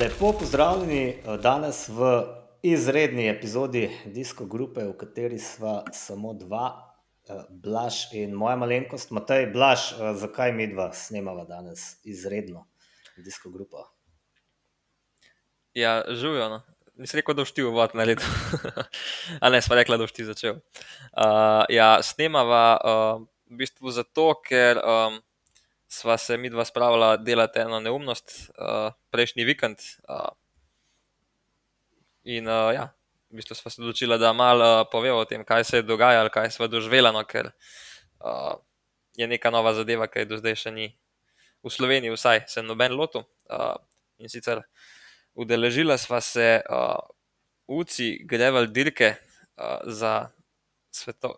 Lepo pozdravljeni eh, danes v izredni epizodi Disko Grupe, v kateri sva samo dva, eh, Blaž in moja malenkost. Matej, Blaž, eh, zakaj mi dva snemava danes izredno Disko Grupo? Ja, živijo. No. Nisem rekel, da boš ti uvod na leto. A ne, sva rekla, da boš ti začel. Uh, ja, snemava uh, v bistvu zato, ker um, sva se mi dva spravila delati eno neumnost uh, prejšnji vikend. Uh, in uh, ja, v bistvu sva se odločila, da malo uh, poveva o tem, kaj se je dogajalo, kaj sva doživela, no, ker uh, je neka nova zadeva, ki je do zdaj še ni v Sloveniji, vsaj se noben lotu. Uh, in sicer udeležila sva se uh, UCI Grevel dirke uh, za sveto,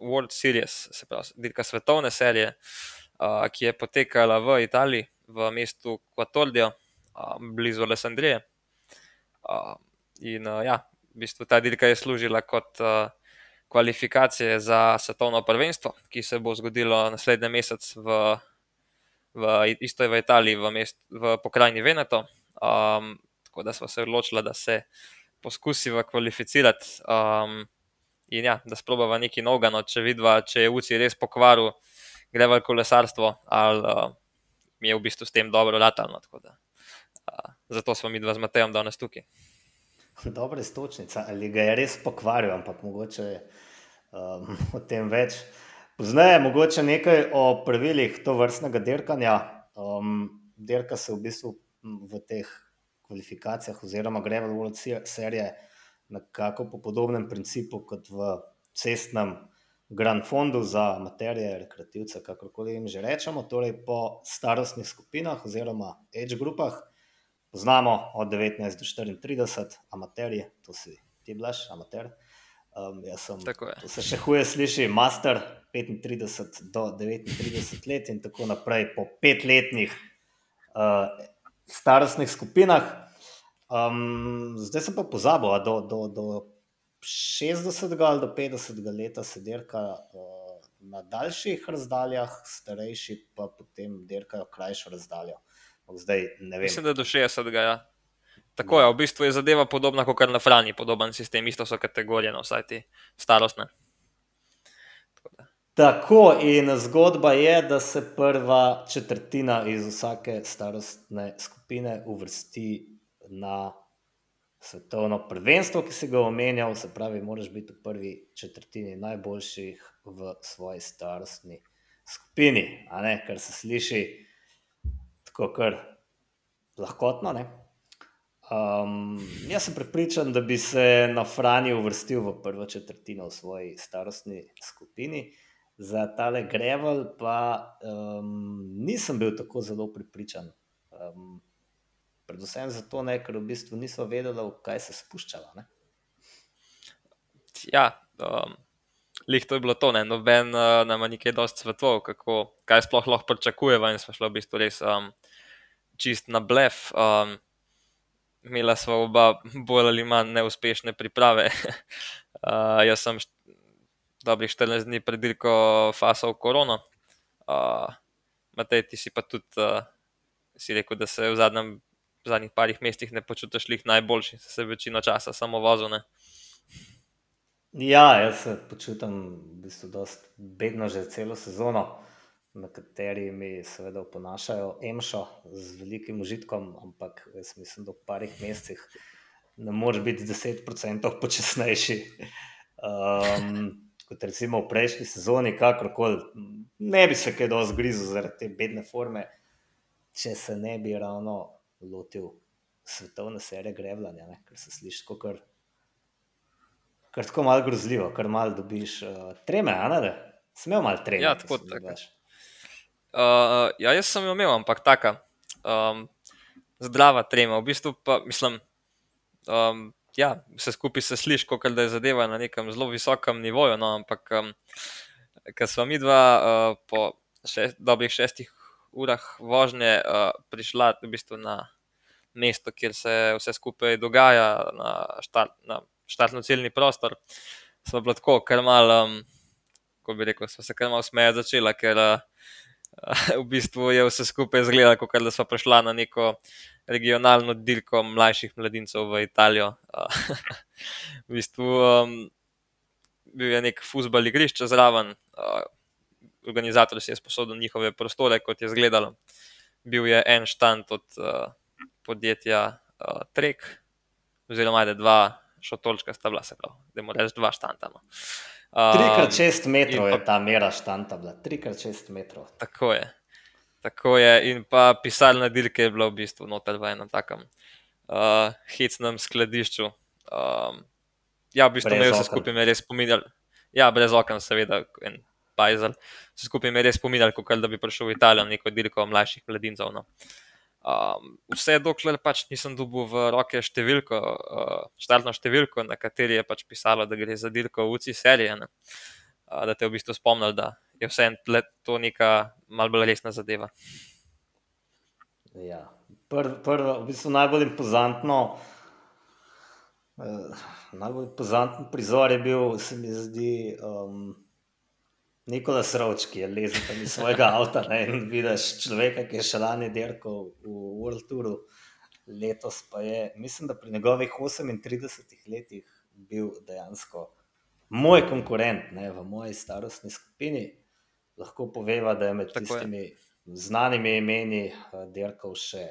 World Series, se pravi, dirka svetovne serije, uh, ki je potekala v Italiji, v mestu Quattordio, uh, blizu Alessandrije. In ja, v bistvu ta dirka je služila kot kvalifikacije za svetovno prvenstvo, ki se bo zgodilo naslednji mesec v. V, isto je v Italiji, v, mest, v pokrajini Veneto. Um, tako da smo se odločili, da se poskusimo kvalificirati um, in ja, da sprobava nekaj novega. No, če vidva, če je UCI res pokvaril, gre v kolesarstvo ali uh, mi je v bistvu s tem dobro latalno. Uh, zato smo mi dva z Matejem danes tukaj. Dobra istočnica, ali ga je res pokvaril, ampak mogoče um, o tem več. Poznaje mogoče nekaj o pravilih to vrstnega dirkanja. Um, dirka se v bistvu v teh kvalifikacijah, oziroma gre v World Series nekako po podobnem principu kot v cestnem Grand Fondu za materije, rekreativce, kakorkoli jim že rečemo, torej po starostnih skupinah oziroma age grupah. Poznamo od 19 do 34, amaterije, to si ti blaš, amater. Um, jaz sem, to se še huje sliši, master 35 do 39 let in tako naprej po petletnih uh, starostnih skupinah. Um, zdaj sem pa pozabil, da do, do, do 60 ali do 50 let se dirka uh, na daljših razdaljah, starejši pa potem dirkajo krajšo razdaljo. Zdaj, Mislim, da do 60. Ja. Tako je, v bistvu je zadeva podobna kot na Frani, podoben sistem, isto so kategorije, no, vsaj ti starostne. Tako, in zgodba je, da se prva četrtina iz vsake starostne skupine uvrsti na svetovno prvenstvo, ki si ga omenjal. Se pravi, moraš biti v prvi četrtini najboljših v svoji starostni skupini. Kar se sliši tako, kar lahkotno. Um, jaz sem prepričan, da bi se na Franju uvrstil v prvo četrtino v svoji starostni skupini za tale Grevel, pa um, nisem bil tako zelo pripričan. Um, predvsem zato, ne, ker v bistvu niso vedeli, v kaj se spuščala. Ne? Ja, um, lih to je bilo to, ne. noben uh, nam je nekaj dosti svetov, kako, kaj sploh lahko pričakujemo. In smo šli v bistvu res um, čist na blef. Um, Imela smo oba bolj ali manj neuspešne priprave. uh, jaz sem dobrih 14 dni pred dirko fasal korono. Uh, Matej, ti si pa tudi uh, si rekel, da se v, zadnjem, v zadnjih parih mestih ne počutiš lih najboljši, se večino časa samo vozil. Ja, jaz se počutim v bistvu dosti bedno že celo sezono, na kateri mi seveda oponašajo emšo z velikim užitkom, ampak jaz mislim, da v parih mesecih ne moreš biti 10% počasnejši. Um, kot recimo v prejšnji sezoni, kakorkoli, ne bi se kaj dosti grizel zaradi te bedne forme, če se ne bi ravno lotil svetovne serije grevljanja, ker se sliši kot kar, kar tako malo grozljivo, kar malo dobiš uh, treme, a ne da. Smel malo treme. Ja, tako tako. Uh, ja, jaz sem jo imel, ampak taka. Um, zdrava trema, v bistvu pa mislim. Um, ja, vse skupaj se sliši, kot da je zadeva na nekem zelo visokem nivoju. No, ampak, um, ker smo mi dva uh, po šest, dobrih šestih urah vožnje uh, prišla v bistvu na mesto, kjer se vse skupaj dogaja, na, štart, na štartno-ciljni prostor, smo bili tako, kar malo, um, ko bi rekel, smo se kar malo smejati začela, ker uh, v bistvu je vse skupaj izgledalo, kot da smo prišla na neko regionalno dirko mlajših mladincev v Italijo. v bistvu um, bil je nek futbol igrišče zraven, uh, organizator si je sposodil njihove prostore, kot je izgledalo. Bil je en štand od uh, podjetja uh, Trek, oziroma je dva šotorčka sta bila, se pravi, da moramo reči dva štanta. No. Um, 3x6 metrov je ta mera štanta, 3x6 metrov. Tako je. Tako je, in pa pisalna dirka je bila v bistvu noter v enem takem uh, hecnem skladišču. Um, ja, v bistvu me vse skupaj res spominjal. Ja, brez okna, seveda, en pajzel. Vse skupaj me res spominjal, kot da bi prišel v Italijo neko dirko mlajših mladincev. No. Um, vse dokler pač nisem dobil v roke številko, uh, štartno številko, na kateri je pač pisalo, da gre za dirko v UCI serije. Uh, da te v bistvu spomnil, da je vse to neka malce bolj resna zadeva. Ja. Prvo, pr, v bistvu najbolj impozantno. Uh, najbolj impozanten prizor je bil, se mi zdi, um, Nikola Srovč, ki je lezel iz svojega avta ne, in vidiš človeka, ki je še lani dirkal v World Touru, letos pa je, mislim, da pri njegovih 38 letih bil dejansko moj konkurent ne, v moji starostni skupini lahko poveva, da je med Tako tistimi je. znanimi imeni uh, dirkal še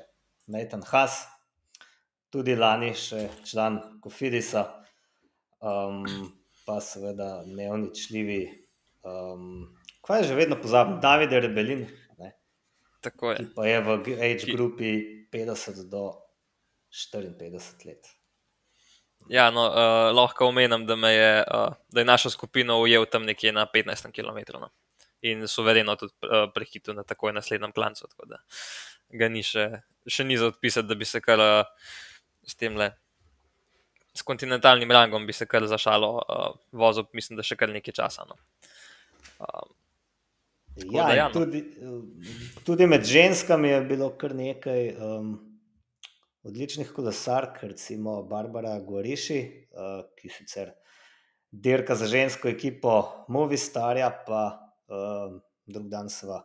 Nathan Haas, tudi lani še član Kofidisa, um, pa seveda neoničljivi. Um, kaj je že vedno pozabil, David Rebelin. Tako je. Pa je v age grupi 50 do 54 let. Ja, no, uh, lahko omenim, da, je, uh, da je našo skupino ujel tam nekje na 15 km. No in suvereno tudi uh, prehitil na takoj naslednjem klancu. Tako da ga ni še, še ni za odpisati, da bi se kar uh, s tem le. S kontinentalnim rangom bi se kar zašalo, uh, vozil, mislim, da še kar nekaj časa. No. Um, ja, da, ja, no. tudi, tudi med ženskami je bilo kar nekaj um, odličnih kolesark, recimo Barbara Goriši, uh, ki sicer dirka za žensko ekipo Movistarja, pa uh, drug dan sva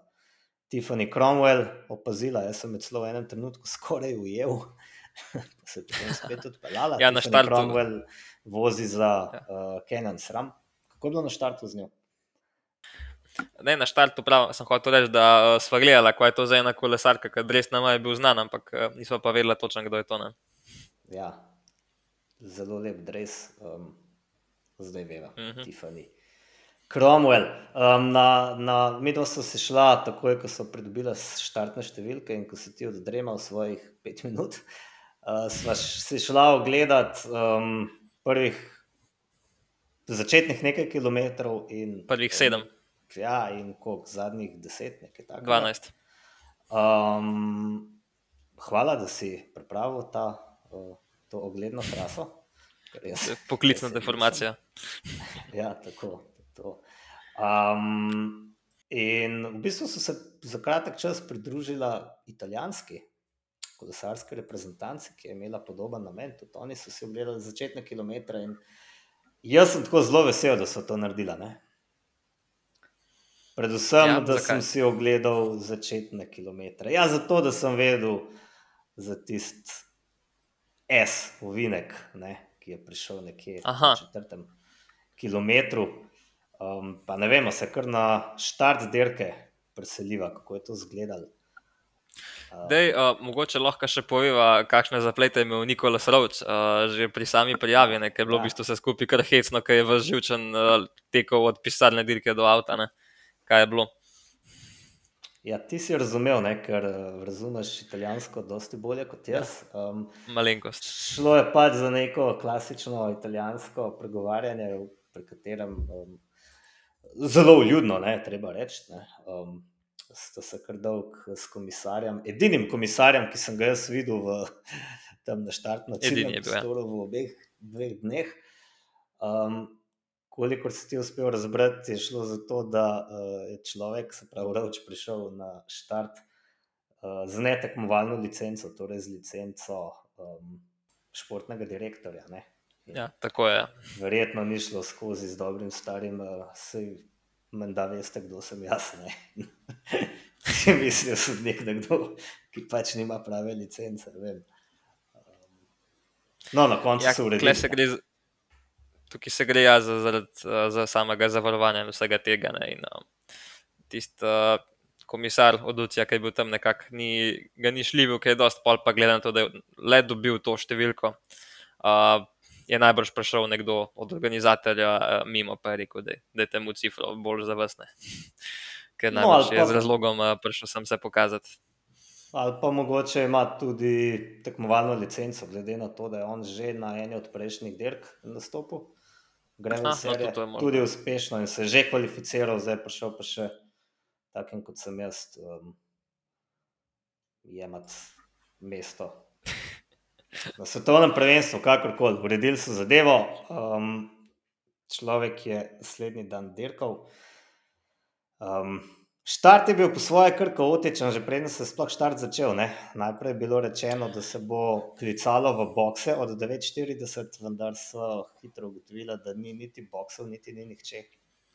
Tiffany Cromwell opazila, jaz sem celo v enem trenutku skoraj ujel, pa se je potem spet odpeljala. ja, na štartu. Cromwell vozi za ja. uh, Canon SRAM. Kako je bilo na štartu z njo? Ne, na štartu prav, sem hotel reči, da uh, sva gledala, kaj je to za ena kolesarka, ker res nama je bil znan, ampak uh, nisva pa vedela točno, kdo je to. Ne? Ja, zelo lep dres, um, zdaj veva, uh mhm. -huh. Tiffany. Cromwell. Um, na, na Midway so se šla, takoj ko so pridobila štartne številke in ko si ti oddremal svojih pet minut, uh, sva se šla ogledat um, prvih začetnih nekaj kilometrov. In, prvih sedem. In, ja, in koliko zadnjih deset, nekaj takega. Dvanajst. Um, hvala, da si pripravil ta, uh, to ogledno traso. Poklicna deformacija. Ja, tako. Um, in v bistvu so se za kratek čas pridružila italijanski kolesarski reprezentanci, ki je imela podoben namen. Tudi oni so si ogledali začetne kilometre. Jaz sem tako zelo vesel, da so to naredili. Ne? Predvsem, ja, da zakaj? sem si ogledal začetne kilometre. Ja, zato, da sem vedel za tisti S, ovinek, ne, ki je prišel nekje na četrtem kilometru. Um, pa ne vemo, se kar na štart dirke preseliva, kako je to izgledalo. Uh, Dej, uh, mogoče lahko še poveva, kakšne zaplete je imel Nikola Srovč, uh, že pri sami prijavi, ker je bilo ja. v bistvu vse skupaj kar hecno, ker je v živčen uh, tekel od pisarne dirke do avta. Ne? Kaj je bilo? Ja, ti si razumel, ne? ker razumeš italijansko dosti bolje kot jaz. Um, Malenkost. Šlo je pač za neko klasično italijansko pregovarjanje, pri katerem um, zelo ljudno, ne, treba reči. Um, sta se kar dolg s komisarjem, edinim komisarjem, ki sem ga jaz videl v tem naštartnem ja. prostoru v obeh dveh dneh. Um, kolikor si ti uspel razbrati, je šlo za to, da uh, je človek, se pravi, Ravč, prišel na štart uh, z netekmovalno licenco, torej z licenco um, športnega direktorja. Ne. Ja, tako je. Verjetno ni šlo skozi z dobrim, starim, uh, sej, menda veste, kdo sem jaz. si mislil, da je nekdo, ki pač nima prave licence. Vem. No, na koncu Ja, se uredi. se gre, z- tukaj se gre ja, za, zaradi, za samega zavarovanja in vsega tega. Ne, in, um, tisti uh, komisar od Lucija, ki je bil tam nekako, ni, ga ni šljivo, ki je dosti pol, pa glede na to, da je le dobil to številko. Uh, je najbrž prišel nekdo od organizatorja uh, mimo, pa je rekel, da, da je temu cifro bolj zavestne. Ker No, najbrž je pa- z razlogom uh, prišel sem se pokazati. Ali pa mogoče ima tudi tekmovalno licenco, glede na to, da je on že na eni od prejšnjih dirk nastopil. Aha, no, serije, je možno. tudi uspešno in se je že kvalificiral, zdaj je prišel pa še takim kot sem jaz, um, jemati mesto. Na svetovnem prvenstvu, kakorkoli, uredili so zadevo. Um, človek je naslednji dan dirkal. Um, štart je bil po svoje kar kaotičen, že preden se je sploh štart začel. Ne? Najprej je bilo rečeno, da se bo klicalo v bokse od 9:40, vendar so hitro ugotovili, da ni niti boksov, niti ni nihče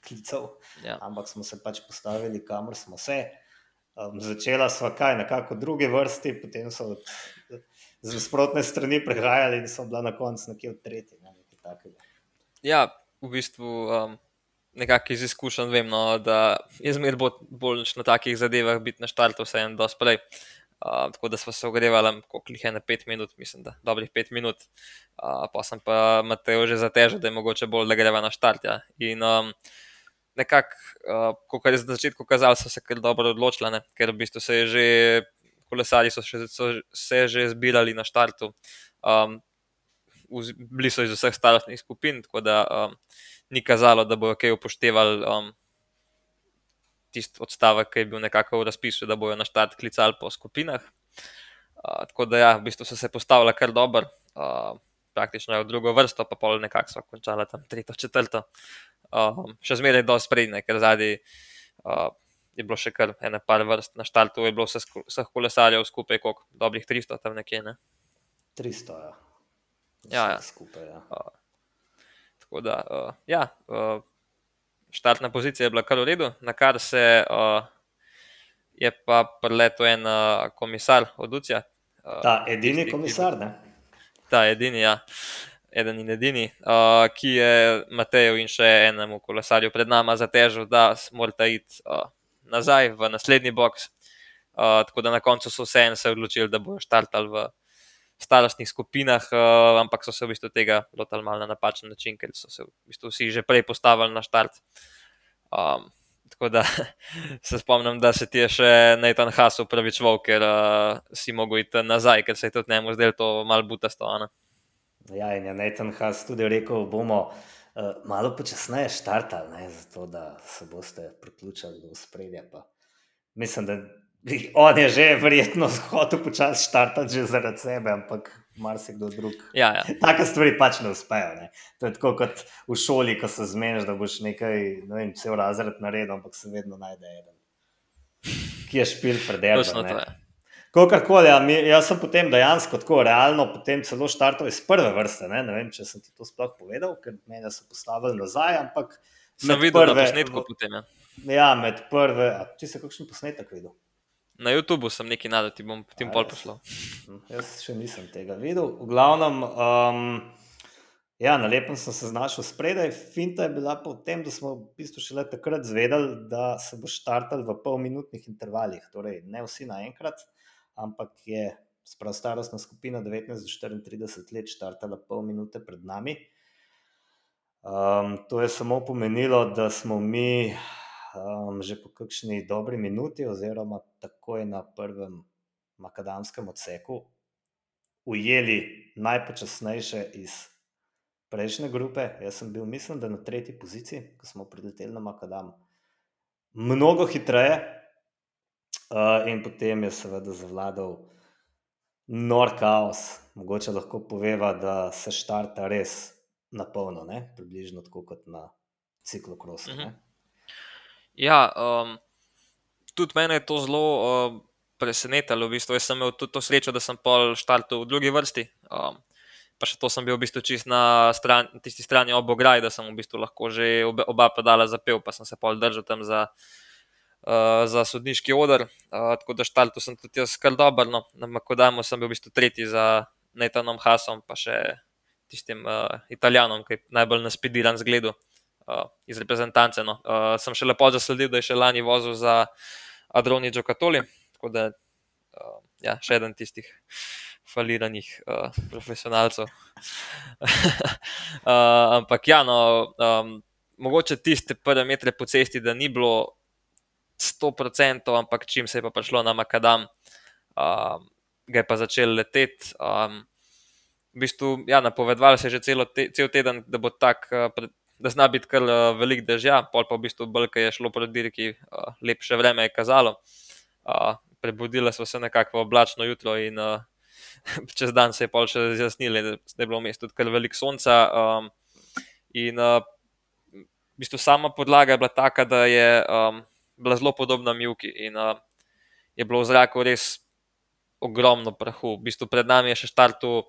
klical, Ja. ampak smo se pač postavili, kamor smo se. Um, začela sva kaj, nekako v drugi vrsti, potem so od, z nasprotne strani prehajali in so bila na koncu nekje v tretji. Ne? Ja, v bistvu um, nekako iz izkušenj vem, no, da je zmeraj bolj, bolj na takih zadevah biti na štartu, vse en dosti prej. Uh, tako da smo se ogrevali, koliko jih je na pet minut, mislim, da dobrih pet minut. Uh, pa sem pa Mateo že zatežil, da je mogoče bolj, da greva na štart. Ja. In um, nekako, uh, kot je na začetku kazalo, so se kar dobro odločili, ne? ker v bistvu se je že, kolesari so, še, so se že zbirali na štartu. Um, vz- bili so iz vseh starostnih skupin, tako da um, ni kazalo, da bojo kaj upoštevali um, tisti odstavek, ki je bil nekako v razpisu, da bojo na štart klicali po skupinah. Uh, tako da, ja, v bistvu so se postavili kar dobro, uh, praktično v drugo vrsto, pa pol nekako so končali tam tretjo, četrto. Um, še zmeraj do sprednje, ker zadnji uh, je bilo še kar ene par vrst na štartu, je bilo vse sku- vseh kolesarjev skupaj, koliko dobrih 300 tam nekje. Ne? 300, ja. Ja, ja. Vseh Skupaj, ja. Tako da, uh, ja, uh, štartna pozicija je bila kar v redu, na kar se uh, je pa preletel en uh, komisar od Lucija. Uh, Ta edini tisti, komisar, ne? Ta edini, ja, eden in edini, uh, ki je Mateju in še enemu kolesarju pred nami zatežil, da morata iti uh, nazaj v naslednji box. Uh, tako da na koncu so vseeno se odločili, da bodo štartali v starostnih skupinah, uh, ampak so se v bistvu tega lotili malo na napačen način, ker so se v bistvu vsi že prej postavili na štart. Um, tako da se spomnim, da se ti je še Nathan Haas upravičeval, ker uh, si mogel iti nazaj, ker se je tudi njemu zdelo to malo butasto. a ne. Ja, in je Nathan Haas tudi rekel, bomo uh, malo počasneje štartali, ne, zato da se boste priključili do spredja. Mislim, da on je že verjetno hotel počasi štartati že zaradi sebe, ampak marsikdo drug. Ja, ja. Take stvari pač ne uspejo. Ne. To je tako kot v šoli, ko se zmeniš, da boš nekaj, ne vem, cel razred naredil, ampak se vedno najde eden, ki je špil to je. Kakorkoli, ja, jaz sem potem dejansko tako realno, potem celo štartal iz prve vrste. Ne, ne vem, če sem ti to sploh povedal, ker mene so postavili nazaj, ampak Sem videl na prve- posnetku potem. Ja. ja, med prve. A, če si kakšen posnetek videl? Na YouTubu sem nekaj nadal, ti bom potem pol poslal. Jaz še nisem tega videl. V glavnem, um, ja, na lepem sem se znašel spredaj. Finta je bila pa v tem, da smo v bistvu šele takrat zvedeli, da se bo štartal v polminutnih intervalih. Torej, ne vsi naenkrat, ampak je sprav starostna skupina 19 do 34 let štartala pol minute pred nami. Um, to je samo pomenilo, da smo mi um, že po kakšni dobri minuti, oziroma takoj na prvem makadamskem odseku, ujeli najpočasnejše iz prejšnje grupe. Jaz sem bil, mislim, da na tretji poziciji, ko smo prileteli na makadam. Mnogo hitreje, uh, in potem je seveda zavladal nor kaos. Mogoče lahko poveva, da se štarta res na polno, približno tako kot na ciklokrosu. Mhm. ne. Ja, um, tudi mene je to zelo um, presenetilo. V bistvu. Jaz sem imel tudi to srečo, da sem pol štartal v drugi vrsti. Um, pa še to sem bil v bistvu čist na stran, tisti strani obograj, da sem v bistvu lahko že obe, oba pedala zapel, pa sem se pol držal tam za uh, za sodniški odr, uh, tako da štartu sem tudi jaz kar dober. No. Na Makodamu sem bil v bistvu tretji za Netanom Hasom, pa še tistim uh, Italijanom, ki je najbolj naspediran zgled uh, iz reprezentance. No. Uh, sem še lepo zasledil, da je še lani vozil za Adroni Džokatoli, tako da uh, ja, še eden tistih. Faliranih uh, profesionalcev. uh, ampak, ja, no, um, mogoče tiste prve metre po cesti, da ni bilo 100%, ampak čim se je pa prišlo na Makadam, um, ga je pa začel leteti. Um, v bistvu, ja, napovedovali se je že te, cel teden, da bo tak, uh, da zna biti kar uh, velik dežja, pol pa v bistvu bolj, je šlo proti dirki, uh, lepše vreme je kazalo. Uh, prebudila so se nekako oblačno jutro in uh, čez dan se je pol še zjasnili, da je bilo v mestu kar velik sonca. Um, in uh, v bistvu sama podlaga je bila taka, da je um, bila zelo podobna Mjuki in uh, je bilo v zraku res ogromno prahu. V bistvu pred nami je še štartu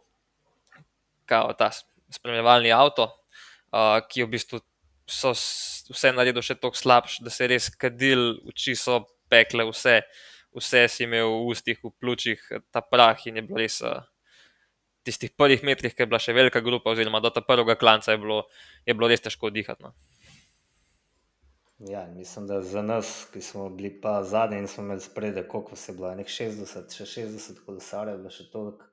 ta spremljevalni avto, uh, ki v bistvu vse naredil še tako slabš, da se je res kadil, oči so pekle, vse, vse si imel v ustih, v pljučih, ta prah in je bilo res. Uh, Tistih prvih metrih, ki je bila še velika grupa, oziroma do tega prvega klanca, je bilo, je bilo res težko dihati. No. Ja, mislim, da za nas, ki smo bili pa zadnji in smo imeli spredje, koliko se je bilo, nek 60, še 60 kolesarjev, bilo še toliko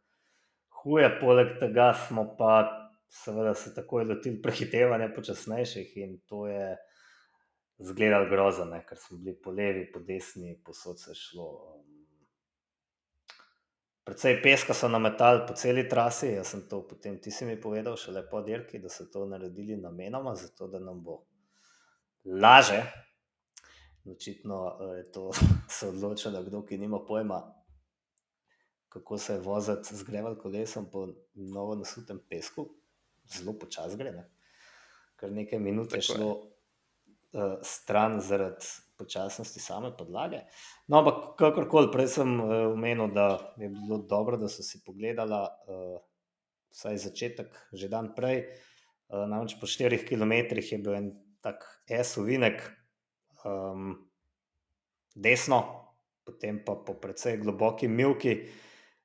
huje. Poleg tega smo pa seveda se takoj lotili prehitevanja počasnejših in to je zgledalo grozno, ker smo bili po levi, po desni, posod se šlo. Predvsej peska so nametali po celi trasi, jaz sem to potem ti si mi povedal, še lepo dirki, da so to naredili namenoma, zato da nam bo laže. Očitno eh, je to se odločilo, kdo ki nima pojma, kako se je voziti z greval kolesom po novo nasutem pesku, zelo počasi gre. Ne? Kar nekaj minut je šlo uh, stran zaradi počasnosti same podlage. No, ampak kakorkoli, prej sem uh, omenil, da je bilo dobro, da so si pogledala uh, vsaj začetek, že dan prej. Uh, namreč po 4 km je bil en tak S-ovinek, um, desno, potem pa po precej globoki milki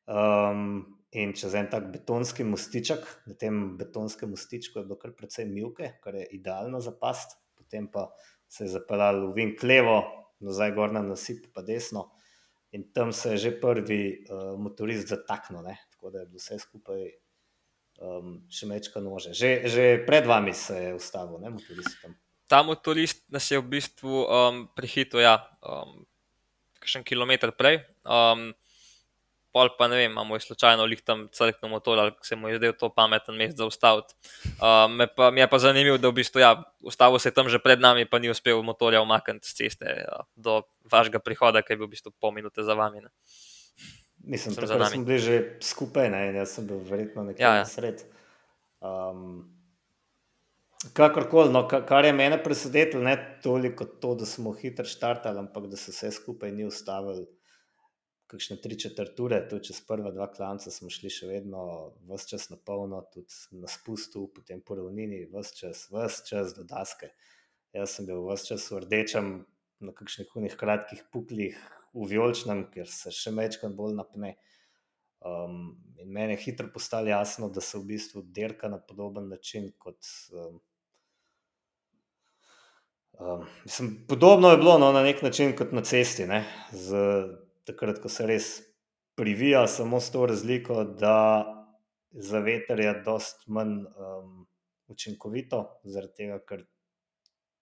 um, in čez en tak betonski mostiček. Na tem betonskem mostičku je bilo kar precej milke, kar je idealno za past, potem pa se je zapeljal v vink levo, nazaj gor na nasip, pa desno. In tam se je že prvi uh, motorist zataknil, ne? tako da je bilo vse skupaj um, še mečka nože. Že, že pred vami se je ustavil, ne motorist tam ta motorist nas je v bistvu um, prehitil, ja, um, še en kilometr prej. Um, pol pa ne vem, imamo je slučajno lih tam crkno motor, ali se mu je zdel to pameten mest za ustaviti. Um, pa, mi je pa zanimivo, da v bistvu, ja, ustavil se je tam že pred nami, pa ni uspel motorja umakniti z ceste ja, do vašega prihoda, ki je bil v bistvu pol minute za vami. Ne. Mislim, da smo bili že skupaj, ne, jaz sem bil verjetno nekje ja, ja. na sred. Um, Kakorkoli, no, kar je meni presenetilo, ne toliko to, da smo hitro štartali, ampak da se vse skupaj ni ustavili. Kakšne tri četrture, tudi čez prva dva klanca smo šli še vedno, vse čas na polno, tudi na spustu, potem po ravnini, vse čas, vse čas do daske. Jaz sem bil vse čas v rdečem, na kakšnih unih kratkih puklih, v vijoličnem, ker se še večkrat bolj napne. Um, in meni je hitro postalo jasno, da se v bistvu dirka na podoben način kot. Um, Um, mislim, podobno je bilo no, na nek način kot na cesti. Z, takrat, ko se res privija, samo s to razliko, da za veter je precej manj um, učinkovito, zaradi tega, ker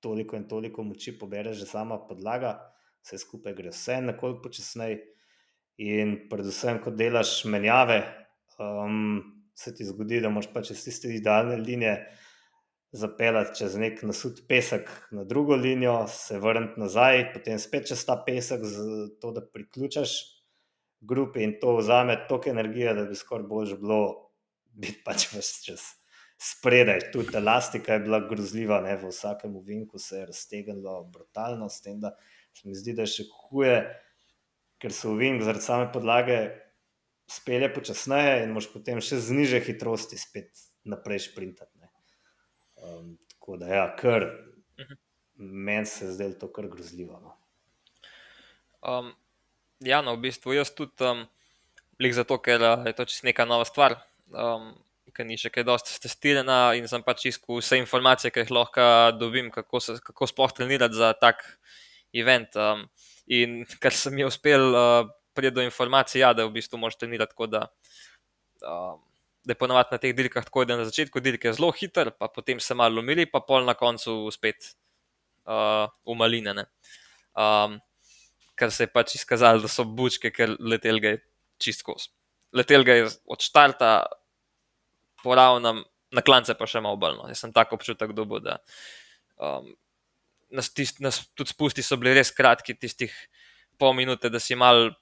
toliko in toliko moči pobere že sama podlaga, vse skupaj gre vse nekoliko počasneje. In predvsem, ko delaš menjave, um, se ti zgodi, da moš pač iz tiste idealne linije zapeljati čez nek nasud pesek na drugo linijo, se vrniti nazaj, potem spet čez ta pesek, zato da priključiš grupi in to vzame toliko energije, da bi skoraj bolj bilo biti pač vse čas. Spredaj, tudi elastika je bila grozljiva, ne, v vsakem uvinku se je raztegnilo brutalno, s tem, da se mi zdi, da je še huje, ker se uvink zaradi same podlage spelje počasneje in moš potem še z niže hitrosti spet naprej sprintati. Um, tako da, ja, kar uh mhm. -huh. meni se zdaj to kar grozljivo. No. Um, ja, no, v bistvu jaz tudi, um, zato, ker uh, je to čisto neka nova stvar, um, ki ni še kaj dosti testirana in sem pač iskal vse informacije, ki jih lahko dobim, kako, se, kako sploh trenirati za tak event. Um, in ker sem jih uspel uh, priti do informacij, ja, da v bistvu moš trenirati tako, da. Um, da je ponovadi na teh dirkah tako, da je na začetku dirke zelo hiter, pa potem se malo umiri, pa pol na koncu spet uh, umaline. Um, ker se je pač izkazalo, da so bučke, ker letel ga je čist kos. Letel ga je od štarta, poravnam, na klance pa še malo obalno. Jaz sem tako občutek dobil, da um, nas, tist, nas tudi spusti so bili res kratki, tistih pol minute, da si mal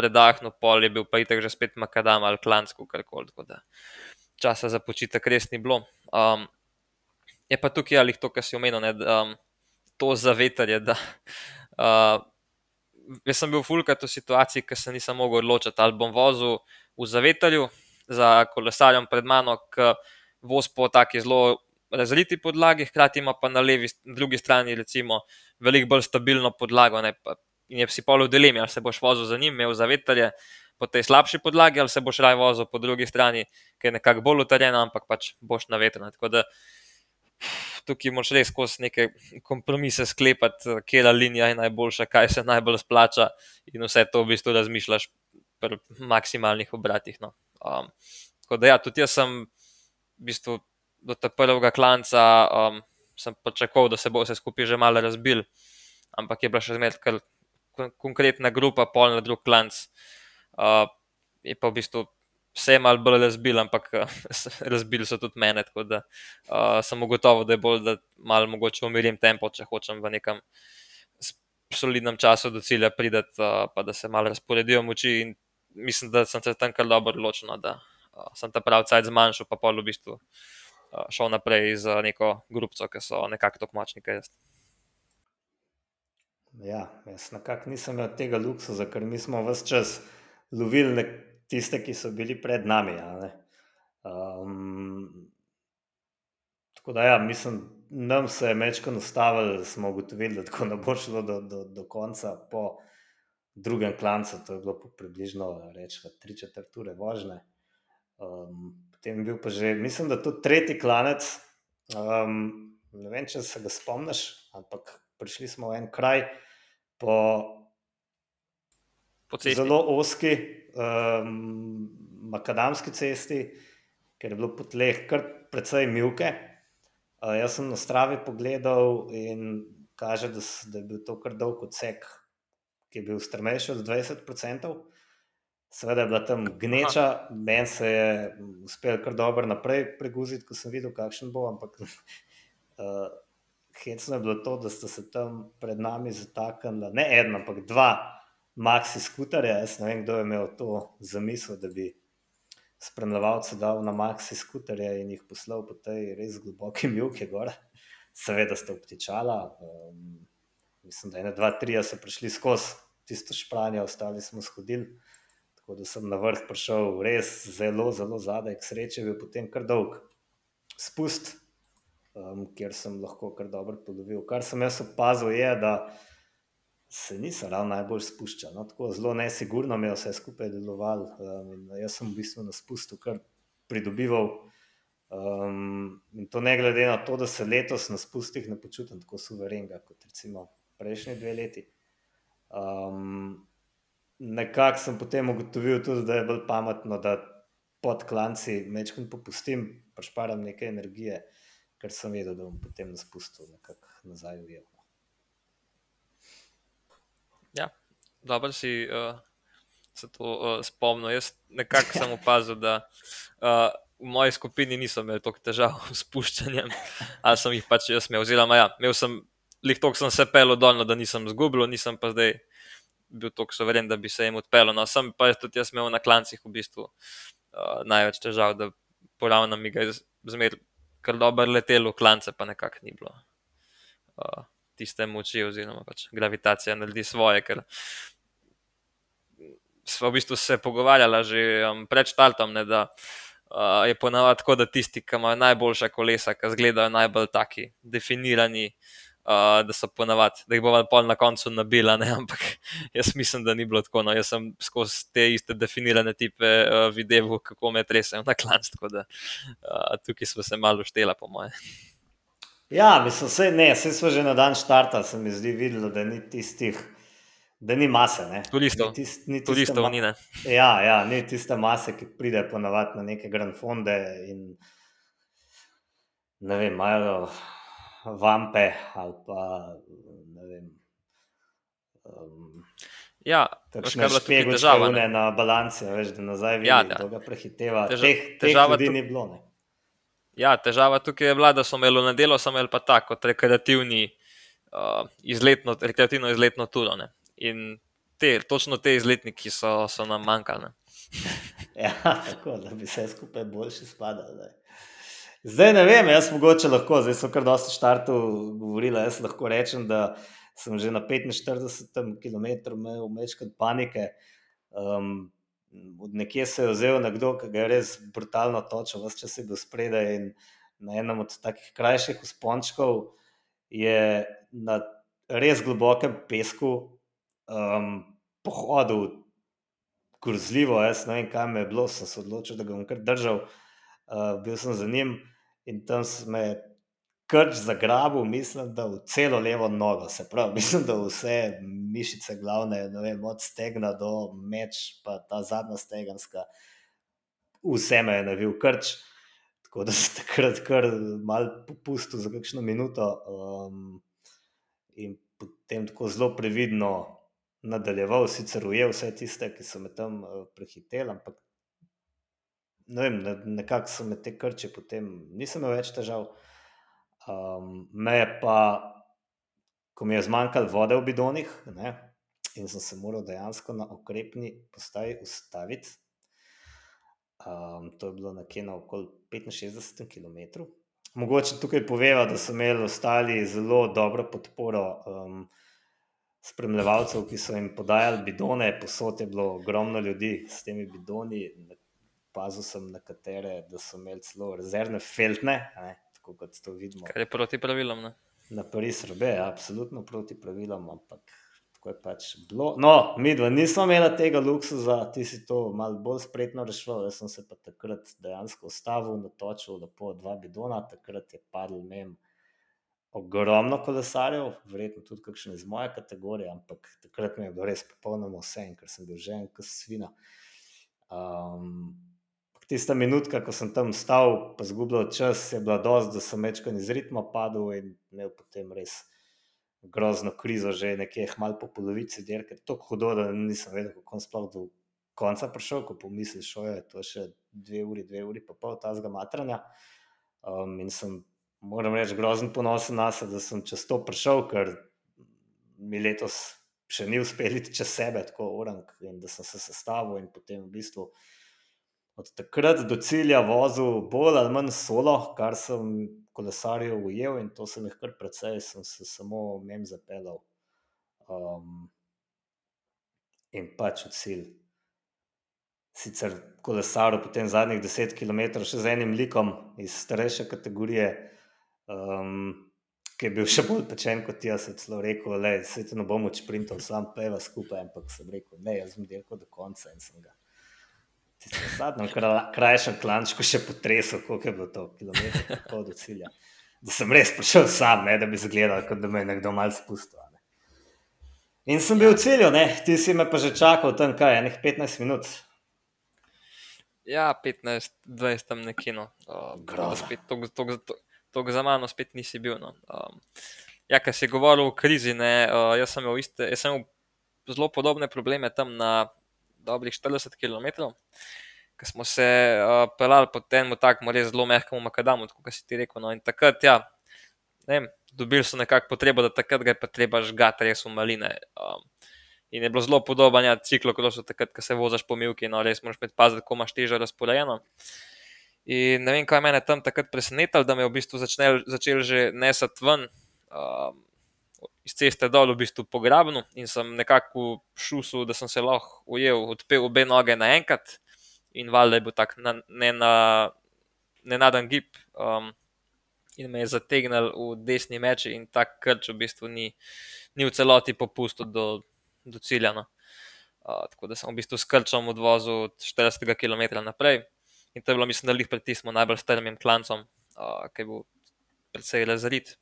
predahnil, pol je bil pa itek že spet makadam ali klansko, kar koli. Časa za počitek res ni bilo. Um, je pa tukaj ali to, kar si omenil, ne, um, to zavetarje. Da, uh, jaz sem bil fulkrat v situaciji, ker se nisem mogel odločiti, ali bom vozil v zavetarju za kolesarjem pred mano, ki voz po taki zelo razliti podlagi, hkrati ima pa na levi, na drugi strani, recimo, veliko bolj stabilno podlago. Ne, pa, in je si polo dilemi, ali se boš vozil za njim, imel zavetarje po tej slabši podlagi, ali se boš raj vozil po drugi strani, ki je nekako bolj utrjena, ampak pač boš na vetru. Tako da tukaj moš res skozi neke kompromise sklepati, kje je linija najboljša, kaj se najbolj splača in vse to v bistvu razmišljaš pri maksimalnih obratih. No. Um, tako da ja, tudi jaz sem v bistvu do tega prvega klanca. Um, Sem pričakoval, da se bo vse skupaj že malo razbil, ampak je bila še kar konkretna grupa, pol na drug klanc. Uh, je pa v bistvu vse malo bolj razbil, ampak razbil so tudi mene. Tako da uh, sem ugotovil, da je bolj, da malo mogoče umirim tempo, če hočem v nekem solidnem času do cilja prideti, uh, pa da se malo razporedijo moči. In mislim, da sem se tam kar dobro odločil, no, da uh, sem ta pravi cajt zmanjšal, pa pol v bistvu uh, šel naprej z neko grupco, ki so nekako tako močni, kaj jaz. Ja, jaz nekako nisem imel tega luksusa, ker mi smo vse čas lovili tiste, ki so bili pred nami. Um, tako da, ja, mislim, nam se je mečko nastavili, da smo ugotovili, da tako ne bo šlo do, do, do konca po drugem klancu. To je bilo približno tri četrt ure vožnje. Um, potem je bil pa že, mislim, da to tretji klanec. Um, ne vem, če se ga spomniš, ampak prišli smo v en kraj po, Po zelo oski um, makadamski cesti, ker je bilo po tleh kar precej milke. Uh, jaz sem na stravi pogledal in kaže, da, da je bil to kar dolg odsek, ki je bil strmejši od 20%. Seveda je bila tam gneča, meni se je uspel kar dobro naprej preguziti, ko sem videl, kakšen bo. Ampak uh, hecno je bilo to, da sta se tam pred nami zataknila ne ena, ampak dva maxi skuterja. Jaz ne vem, kdo je imel to zamisel, da bi spremljevalce dal na maxi skuterje in jih poslal po tej res globoki milki gor. Seveda sta obtičala. Um, mislim, da je ena, dva, tri, so prišli skozi tisto špranje, ostali smo shodili. Tako da sem na vrh prišel res zelo, zelo zadaj, k sreči je bil potem kar dolg spust um, kjer sem lahko kar dobro polovil. Kar sem jaz opazil, je, da se nisem ravno najbolj spuščal. No, tako zelo nesigurno mi je vse skupaj delovalo. Um, jaz sem v bistvu na spustu kar pridobival. Um, in to ne glede na to, da se letos na spustih ne počutim tako suverenega kot recimo prejšnji dve leti. Um, nekako sem potem ugotovil tudi, da je bolj pametno, da pod klanci mečkim popustim, pašparam nekaj energije ker sem vedel, da bom potem na spustu nazaj ujel. Ja, dobro si uh, se to uh, spomnil. Jaz nekako sem opazil, da uh, v moji skupini nisem imel toliko težav s spuščanjem, ali sem jih pač jaz imel. Oziroma, ja, imel sem, lihtok sem se pel dolno, da nisem zgubil, nisem pa zdaj bil tako soveren, da bi se jim odpeljal. No, sem pa tudi jaz imel na klancih v bistvu uh, največ težav, da poravnam mi ga zmeraj kar dobro letelo, klance pa nekako ni bilo. Uh, tiste moči, oziroma pač gravitacija naredi svoje. Ker smo v bistvu se pogovarjali že um, pred štartom, ne, da uh, je ponavadi tako, da tisti, ki imajo najboljša kolesa, ki izgledajo najbolj taki, definirani, uh, da so ponavadi, da jih bomo pol na koncu nabila, ne? ampak jaz mislim, da ni bilo tako. No. Jaz sem skozi te iste definirane tipe uh, videl, kako me tresajo na klanc, tako da uh, tukaj smo se malo štela, po moje. Ja, mislim, vse, ne, vse smo že na dan štarta, se mi zdi videlo, da ni tistih, da ni mase. Ne. Turistov, Ni tist, ni turistov ni, ne. Ja, ja, ni tiste mase, ki pride ponavadi na neke grand fonde in ne vem, imajo vampe ali pa ne vem. Um, Ja, Kakšne kaj je tukaj špegočke težava, ne? na balanci, veš, da nazaj vidi, Ja, ja, da. kdo ga prehiteva. Teža- teh, teh težava ljudi tu- ni bilo. Ne. Ja, težava tukaj je bila, da so imeli na delo, so imeli pa tako rekreativni, uh, izletno, rekreativno izletno turo. Ne. In te, točno te izletniki so, so nam manjkali. Ja, tako da bi vse skupaj boljši spadal. Zdaj ne vem, jaz mogoče lahko, zdaj so kar dosti štartov govorila. Jaz lahko rečem, da sem že na 45 km imel večkrat panike. Um, od nekje se je vzel nekdo, ki ga je res brutalno točil, vse čas je bil spredaj in na enem od takih krajših uspončkov je na res globokem pesku um, pohodil grozljivo, jaz ne vem, kaj me je bilo, sem se odločil, da ga bom kar držal. Uh, bil sem za njim in tam sem me krč zagrabil, mislim, da v celo levo nogo, se pravi, mislim, da vse mišice glavne, ne vem, od stegna do meč, pa ta zadnja stegenska, vse me je navil krč. Tako da sem takrat kar mal popustil za kakšno minuto um, in potem tako zelo previdno nadaljeval, sicer ujel vse tiste, ki so me tam uh, prehiteli, ampak ne vem, ne, nekako so me te krče potem, nisem imel več težav. Um, me je pa, ko mi je zmanjkalo vode v bidonih, ne, in sem se moral dejansko na okrepni postaji ustaviti. Um, to je bilo nekje na okoli 65 km. Mogoče tukaj poveva, da so imeli ostali zelo dobro podporo um, spremljevalcev, ki so jim podajali bidone, posod je bilo ogromno ljudi s temi bidoni. Pazil sem na katere, da so imeli celo rezervne feltne, ne, tako kot to vidimo Kar je proti pravilom. Ne. na Pariz robe, ja, absolutno proti pravilom, ampak tako je pač bilo. No, mi dva nismo imeli tega luksuza, ti si to malo bolj spretno rešil, jaz sem se pa takrat dejansko ustavil, natočil lepo dva bidona, takrat je padel mem ogromno kolesarjev, verjetno tudi kakšne iz moje kategorije, ampak takrat mi je bilo res popolnoma vse, ker sem bil že en kas svina. Um, tista minutka, ko sem tam stal, pa zgubljal čas, je bila dosti, da sem večkrat iz ritma padel in imel potem res grozno krizo, že nekje malo po polovici dirke. Tako hudo, da nisem vedel, kako bom sploh do konca prišel, ko pomisliš, da je to še dve uri, dve uri, pa pol tazga matranja. Um, in sem, moram reči, grozen ponosen na sebe, da sem čez to prišel, ker mi letos še ni uspel iti čez sebe, tako orang, in da sem se sestavil in potem v bistvu od takrat do cilja vozil bolj ali manj solo, kar sem kolesarjev ujel in to sem jih kar precej, sem se samo mem zapeljal. Um, in pač v cilj. Sicer kolesaril potem zadnjih 10 km še z enim likom iz starejše kategorije, um, ki je bil še bolj pečen kot jaz, je celo rekel, se ti ne bom odšprintal, sam peva skupaj, ampak sem rekel, ne, jaz sem delal do konca in sem ga. Zadnjem kra- krajšem klančku še potresel, koliko je bilo to, pol do cilja. Da sem res prišel sam, ne, da bi izgledal, kot da me je nekdo mal spustil. Ne. In sem bil v cilju, ne, ti si me pa že čakal tam kaj, enih 15 minut. Ja, 15, 20 tam nekje. No. Groza. Tok za mano spet nisi bil. No. Um, ja, ker si govoril o krizi, ne, uh, jaz sem imel, iste, jaz sem imel zelo podobne probleme tam na dobrih 40 km. Ko smo se uh, pelali po tem takmu res zelo mehkemu makadamu, kot si ti rekel. No. In takrat, ja, ne vem, dobili so nekako potrebo, da takrat ga je pa treba žgati res v maline. Um, in je bilo zelo podobno ja, ciklokrosu, takrat, ko se voziš po milki, no res moraš paziti, kako imaš težo razporejeno. In ne vem, kaj me je tam takrat presenetilo, da me je v bistvu začel, začel že nesati ven. Um, Iz ceste dol, v bistvu pograbno, in sem nekako šusil, da sem se lahko ujel, odpel obe noge naenkrat, in valjda je bil tak na, ne na, nenaden gib. Um, in me je zategnil v desni meč, in ta krč v bistvu ni, ni v celoti popustil do, do cilja. No. Uh, tako da sem v bistvu s krčom odvozil 40 km naprej. In to je bilo, mislim, da jih pred tistim najbolj strmim klancem, uh, ki je bil precej razrit.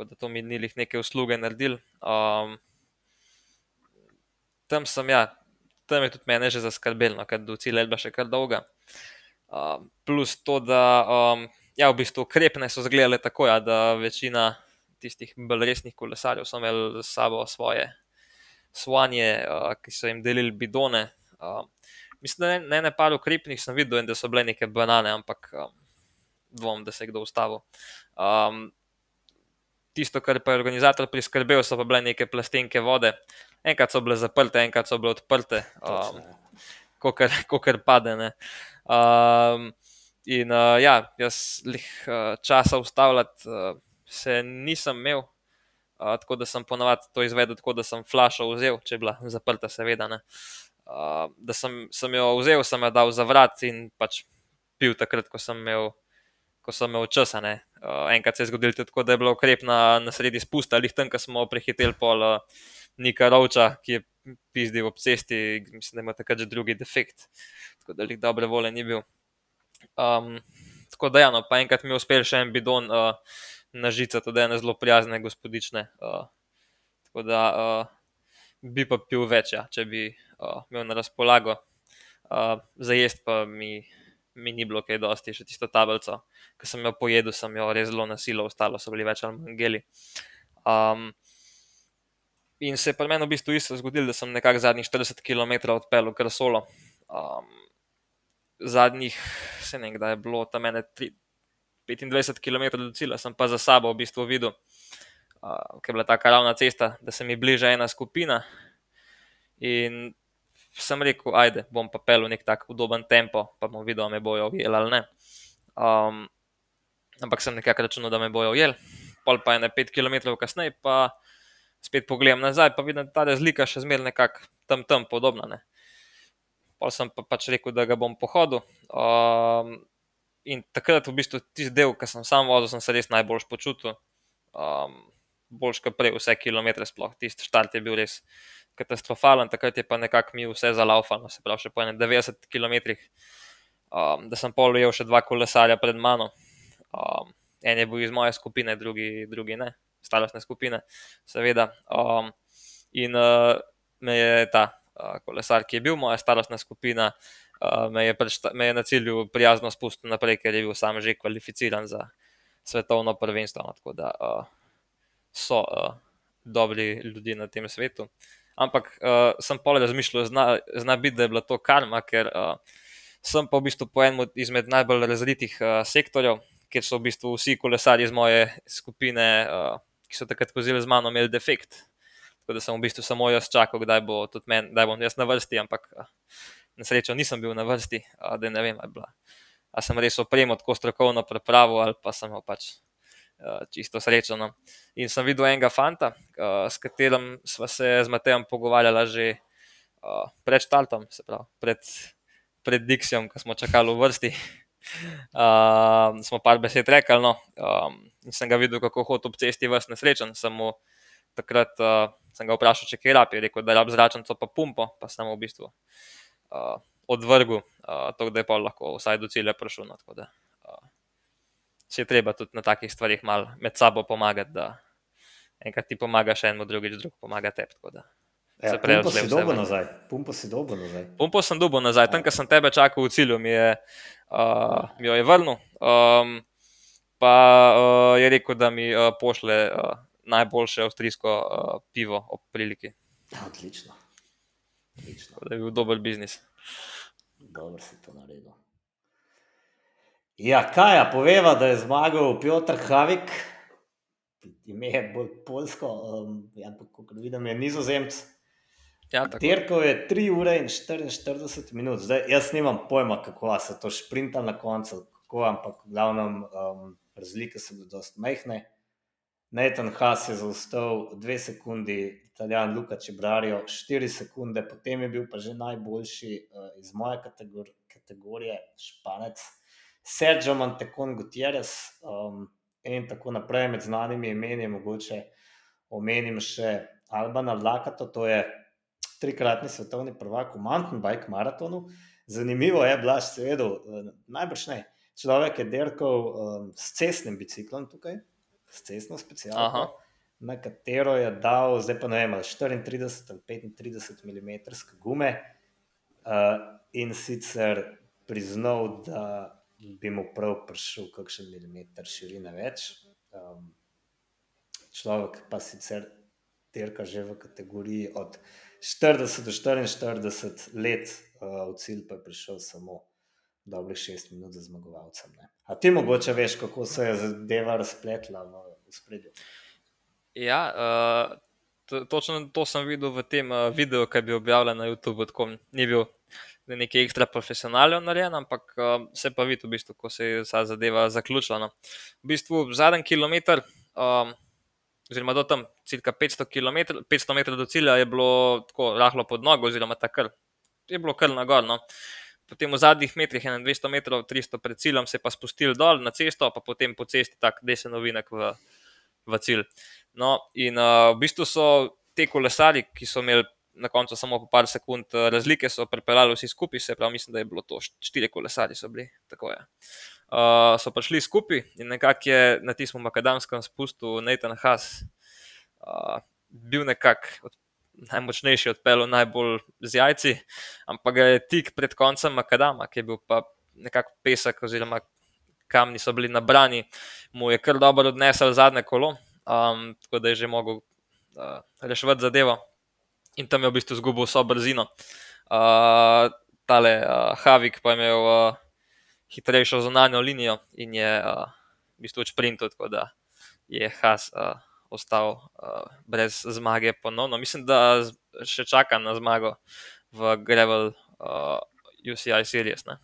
Tako da to mi ni jih neke usluge naredil. Um, tam sem, ja, tam je tudi mene že zaskrbelo, no, ker do cilja je bila še kar dolga. Um, plus to, da um, ja, v bistvu ukrepne so zgledale tako, ja, da večina tistih bolj resnih kolesarjev so imeli s sabo svoje svanje, uh, ki so jim delili bidone. Uh, mislim, da ne, ne par ukrepnih sem videl, da so bile neke banane, ampak um, dvom, da se je kdo ustavil. Um, tisto, kar pa je organizator priskrbel, so pa bile neke plastenke vode. Enkrat so bile zaprte, enkrat so bile odprte, um, ko kar pade. Um, in uh, ja, jaz jih uh, časa ustavljati uh, se nisem imel, uh, tako da sem ponovadi to izvedel, tako da sem flašo vzel, če je bila zaprta, seveda. Uh, da sem, sem jo vzel, sem jo dal za vrat in pač pil takrat, ko sem imel, ko sem imel čas. Uh, enkrat se je zgodil tudi tako, da je bilo ukrep na, na sredi spusta, ali tam, ko smo prehiteli pol uh, Nika Rovča, ki je pizdil ob cesti, mislim, da ima takrat že drugi defekt, tako da jih dobre vole ni bil. Um, tako da, ja, no, pa enkrat mi je uspel še en bidon uh, na žice, tudi ene zelo prijazne gospodične. Uh, tako da uh, bi pa pil več, ja, če bi uh, imel na razpolago. Uh, za jesti pa mi, mi ni bilo kaj dosti, še tisto tablico, ki sem jo pojedel, sem jo res zelo nasilil, ostalo so bili več ali manj geli. Um, in se je pri meni v bistvu isto zgodilo, da sem nekako zadnjih 40 km odpeljal kar solo. Um, zadnjih, se ne vem, kdaj je bilo tam mene 25 km do cilja, sem pa za sabo v bistvu videl, uh, ker je bila ta karavna cesta, da se mi bliža ena skupina. In sem rekel, ajde, bom pa pel v nek tak udoben tempo, pa bom videl, ali me bojo ujeli ali ne. Um, ampak sem nekako računal, da me bojo ujeli. Pol pa je ne 5 km kasneje, pa spet pogledam nazaj, pa vidim, da ta razlika še zmeraj nekako tam tam podobna. Ne. Pa sem pa pač rekel, da ga bom pohodil. Um, in takrat, v bistvu, tisti del, ki sem sam vozil, sem se res najbolj počutil. Um, Boljš kot prej, vse kilometre, sploh tisti štart je bil res katastrofalen, takrat je pa nekako mi vse zalaufalo, se pravi, še po 90 km. Um, da sem pol ujel še dva kolesarja pred mano. Um, en je bil iz moje skupine, drugi, drugi ne, starostne skupine, seveda. Um, in uh, me je ta uh, kolesar, ki je bil moja starostna skupina, uh, me, je prešta, me je na cilju prijazno spustil naprej, ker je bil sam že kvalificiran za svetovno prvenstvo. No, tako da uh, so uh, dobri ljudje na tem svetu. Ampak uh, sem pa razmišljal, zna, zna biti, da je bila to karma, ker uh, sem pa v bistvu po enem izmed najbolj razvitih uh, sektorjev, kjer so v bistvu vsi kolesari iz moje skupine, uh, ki so takrat vozili z mano, imeli defekt. Tako da sem v bistvu samo jaz čakal, kdaj, bo men, kdaj bom jaz na vrsti, ampak uh, na srečo nisem bil na vrsti, uh, da ne vem, ali, bila, ali sem res opremo tako strokovno pripravo ali pa sem pač. Eh, čisto srečo. No. In sem videl enega fanta, uh, s katerim smo se z Matejem pogovarjali že uh, pred Štartom, se pravi pred, pred Dixijem, ko smo čakali v vrsti. Uh, smo pa besed rekli. No. Um, in sem ga videl, kako hodi ob cesti, vas nesrečen. Sem mu takrat uh, sem ga vprašal, če kaj rabi, rekel, da je rab zračnico pa pumpo, pa sem v bistvu uh, odvrgel, uh, to, da je pa lahko vsaj do cilja prišel. No, se je treba tudi na takih stvarih malo med sabo pomagati, da enkrat ti pomaga, še eno, drugič drug pomaga tebi. Ja, pumpo si dobo nazaj. Pumpo si dobo nazaj. Pumpo sem dobo nazaj. Tam, ko sem tebe čakal v cilju, mi je, uh, mi je vrnil. Um, pa uh, je rekel, da mi uh, pošle uh, najboljše avstrijsko uh, pivo ob priliki. Ja, odlično. odlično. Da je bil dober biznis. Dobro si to naredil. Ja, kaj je, poveva, da je zmagal Piotr Havik, ime je bolj polsko, um, ja, kot vidim, je nizozemc. Ja, Terko je 3 ure in 44 minut, zdaj jaz nimam pojma, kako se to šprinta na koncu, kako, ampak v glavnem um, razlike so bile dosti majhne. Nathan Haas je zaostal 2 sekundi, italijan Luka Čebrarijo 4 sekunde, potem je bil pa že najboljši uh, iz moje kategor kategorije, španec. Sergio Montecon Gutierrez, um, in tako naprej. Med znanimi imeni mogoče omenim še Albana Lakato, to je trikratni svetovni prvak v mountain bike maratonu. Zanimivo je, blaž se vedel, najbrž ne. Človek je derkal um, s cestnim biciklom tukaj, s cestno specialko, na katero je dal, zdaj pa ne vem, 34 ali 35 mm gume uh, in sicer priznal, da bi mu prav prišel kakšen milimeter širine več. Um, človek pa sicer dirka že v kategoriji od 40 do 44 let, uh, v cilj pa je prišel samo dobrih 6 minut za zmagovalcem. Ne. A ti mogoče veš, kako se je zadeva razpletla v, v spredju? Ja, uh, to, točno to sem videl v tem uh, videu, ki je bil objavljen na YouTubu. Tako ni bil nekaj ekstra profesionalno narejen, ampak uh, se pa vidi, v bistvu, ko se je ta zadeva zaključila. No. V bistvu zadnji kilometr. Um, oziroma do tam, cirka 500, km, 500 metrov do cilja, je bilo tako rahlo pod nogo, oziroma tako je bilo kar na gor. No. Potem v zadnjih metrih, 200 metrov, 300 pred ciljem, se je pa spustil dol na cesto, pa potem po cesti tako desen novinek v, v cilj. No, in uh, v bistvu so te kolesari, ki so imeli na koncu samo po par sekund razlike, so pripeljali vsi skupaj, se pravi, mislim, da je bilo to štiri kolesari, so bili tako. Je uh, so prišli skupaj in nekako je na tistem makadamskem spustu Nathan Haas uh, bil nekako najmočnejši, odpeljal najbolj z jajci, ampak je tik pred koncem makadama, ki je bil pa nekako pesek, oziroma kamni so bili nabrani, mu je kar dobro odnesel zadnje kolo, um, tako da je že mogel uh, rešiti zadevo. In tam je v bistvu izgubil vso brzino. Uh, tale uh, Havik pa je imel uh, hitrejšo zunanjo linijo in je uh, v bistvu sprintil, tako da je Has uh, ostal uh, brez zmage ponovno. Mislim, da še čaka na zmago v Gravel uh, UCI Series. Ne?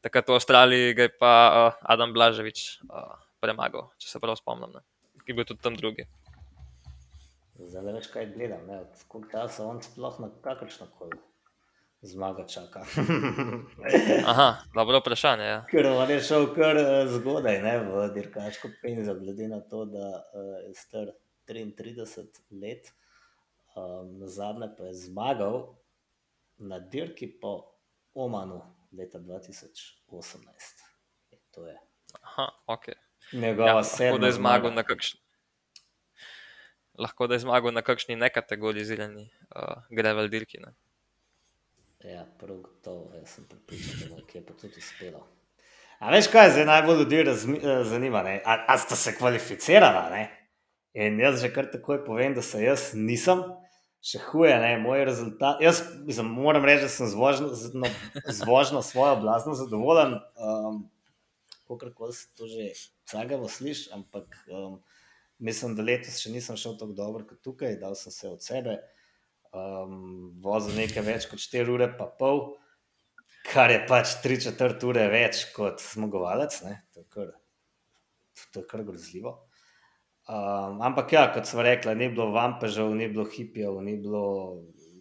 Takrat v Avstraliji ga je pa uh, Adam Blaževič uh, premagal, če se prav spomnim, ne? ki je bil tudi tam drugi. Zdaj le več kaj gledam, koliko časa on sploh na kakršno koli zmaga čaka. Aha, dobro vprašanje. Ja. Ker on je šel kar eh, zgodaj ne, v dirkaško penzo, glede na to, da uh, je star 33 let. Um, na zadnje pa je zmagal na dirki po Omanu leta 2018. Je, to je. Aha, ok. Njegova ja, sedma. Da je zmagal na kakšni. Lahko da je zmagal na kakšni nekategorizirani uh, grevel dirki. Ne? Ja, prav gotovo, jaz sem pripričan, da je pa tudi uspelo. A veš, kaj je zdaj najbolj ljudi eh, zanima? A, a sta se kvalificirala? Ne? In jaz že kar takoj povem, da se jaz nisem, še huje, ne? moj rezultat. Jaz mislim, moram reči, da sem z vožnjo, z, no, svojo blazno zadovoljen. Um, Kakorkoli se to že vsakega sliši, ampak um, mislim, da letos še nisem šel tako dobro kot tukaj, dal sem se od sebe um, vozil nekaj več kot 4 ure, pa pol, kar je pač 3 četrt ure več kot zmagovalec. To je kar, to je kar grozljivo. Um, ampak ja, kot smo rekli, ni bilo vampežev, ni bilo hipijev, ni bilo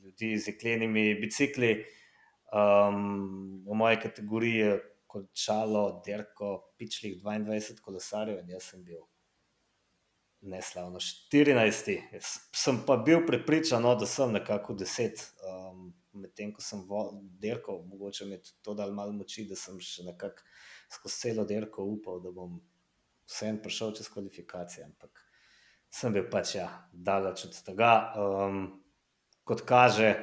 ljudi z jeklenimi bicikli. Um, v moji kategoriji je končalo derko pičlih 22 kolesarjev in jaz sem bil neslavno 14. Sem pa bil prepričan, no, da sem nekako 10. Um, Medtem ko sem dirkal, mogoče mi je to dal malo moči, da sem še nekako skozi celo dirko upal, da bom vsem prišel čez kvalifikacije. Ampak sem bil pač ja, daleč od tega. Um, kot kaže,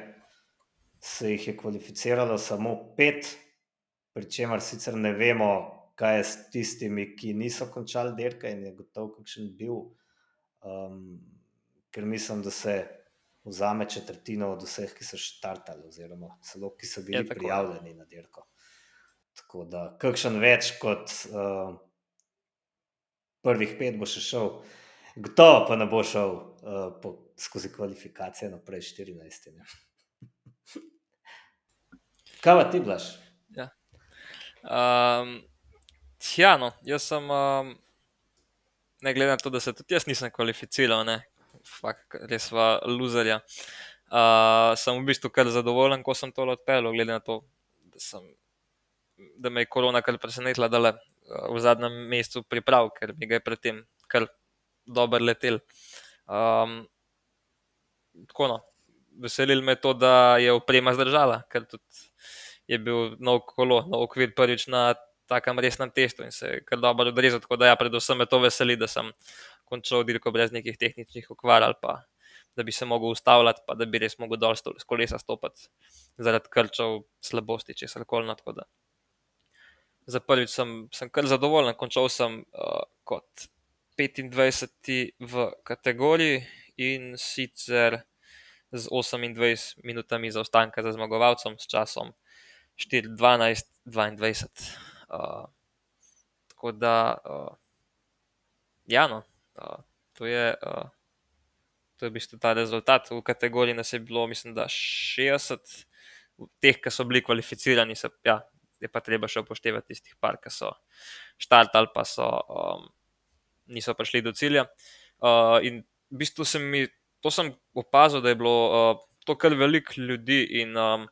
se jih je kvalificiralo samo pet, pri čemer sicer ne vemo, kaj je s tistimi, ki niso končali dirka in je gotovo, kakšen bil um, ker mislim, da se vzame četrtino od vseh, ki so štartali, oziroma celo ki so bili ja, prijavljeni na dirko. Tako da, kakšen več kot uh, prvih pet bo še šel, gotovo pa ne bo šel uh, po, skozi kvalifikacije naprej 14. Kaj pa ti, Blaž? Ja. Um, ja, no, jaz sem. Um ne glede na to, da se tudi jaz nisem kvalificiral, ne, res pa luzerja. Uh, sem v bistvu kar zadovoljen, ko sem to odpeljal, glede na to, da, sem, da me je korona kar presenetila, da le v zadnjem mesecu priprav, ker mi ga je predtem kar dobro letel. Um, tako no, veselil me to, da je oprema zdržala, ker tudi je bil nov kolo, nov okvir prvič na takem resnem testu in se kar dobro odrezal. Tako da ja, predvsem me to veseli, da sem končal dirko brez nekih tehničnih okvar ali pa da bi se mogel ustavljati, pa da bi res mogel dol s kolesa stopiti zaradi krčev, slabosti, če se na tako. Za prvič sem, sem kar zadovoljen, končal sem uh, kot 25 v kategoriji in sicer z 28 minutami zaostanka za zmagovalcem s časom 4-12-22. Uh, tako da, uh, ja, no, uh, to je. Uh, To je v bistvu ta rezultat. V kategoriji nas je bilo, mislim, da 60, teh, ki so bili kvalificirani, se, ja, je pa treba še upoštevati tistih par, ki so štartali, pa so, um, niso prišli do cilja. Uh, in v bistvu sem mi, to sem opazil, da je bilo uh, to kar veliko ljudi, in um,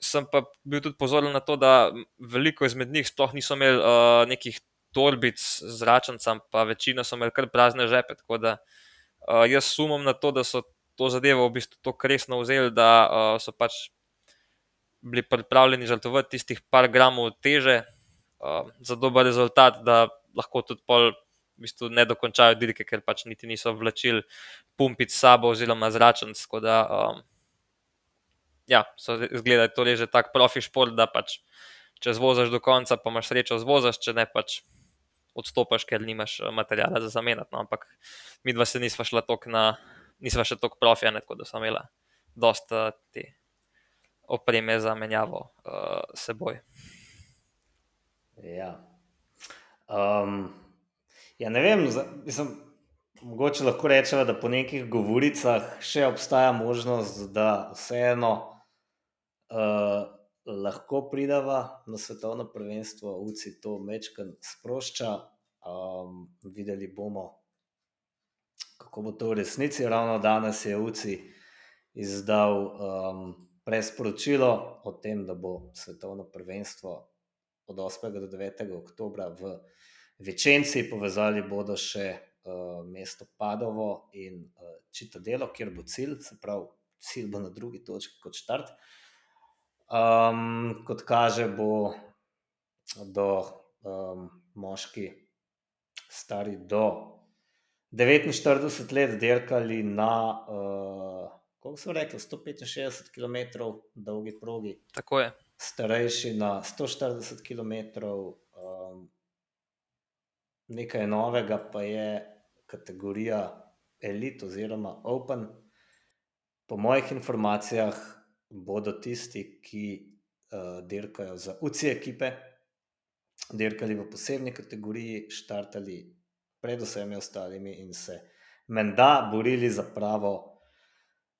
sem pa bil tudi pozoren na to, da veliko izmed njih sploh niso imeli uh, nekih torbic z računcem, pa večina so imeli kar prazne žepe. Tako da uh, jaz sumim na to, da so to zadevo v bistvu tako resno vzeli, da uh, so pač bili pripravljeni žrtvovati tistih par gramov teže uh, za dober rezultat, da lahko tudi pol. V bistvu ne dokončajo dirke, ker pač niti niso vlačili pumpic s sabo, oziroma zračen. Tako da, um, ja, so zgleda, da je to že tako profi šport, da pač če zvozaš do konca, pa imaš srečo zvozaš, če ne pač odstopiš, ker nimaš materijala za zamenjati. No, ampak mi dva se nisva šla tok na, nisva še tako profija, tako da sem imela dosta te opreme za menjavo uh, seboj. Ja. Um, ja, ne vem, mislim, mogoče lahko rečemo, da po nekih govoricah še obstaja možnost, da vseeno lahko pridava na svetovno prvenstvo, UCI to mečkan sprošča. Um, videli bomo, kako bo to v resnici. Ravno danes je UCI izdal um, presporočilo o tem, da bo svetovno prvenstvo od 8. do 9. oktobra v Večenci, povezali bodo še uh, mesto Padovo in uh, Čitadelo, kjer bo cilj, se pravi, cilj bo na drugi točki kot štart. Um, kot kaže, bo do um, moški, stari do 49 let, dirkali na uh, kako so rekli, 165 km dolgi progi. Tako je. Starejši na 140 km. Um, nekaj novega pa je kategorija Elite oziroma Open. Po mojih informacijah bodo tisti, ki uh, dirkajo za UCI ekipe, dirkali v posebni kategoriji, štartali pred vsemi ostalimi in se menda borili za pravo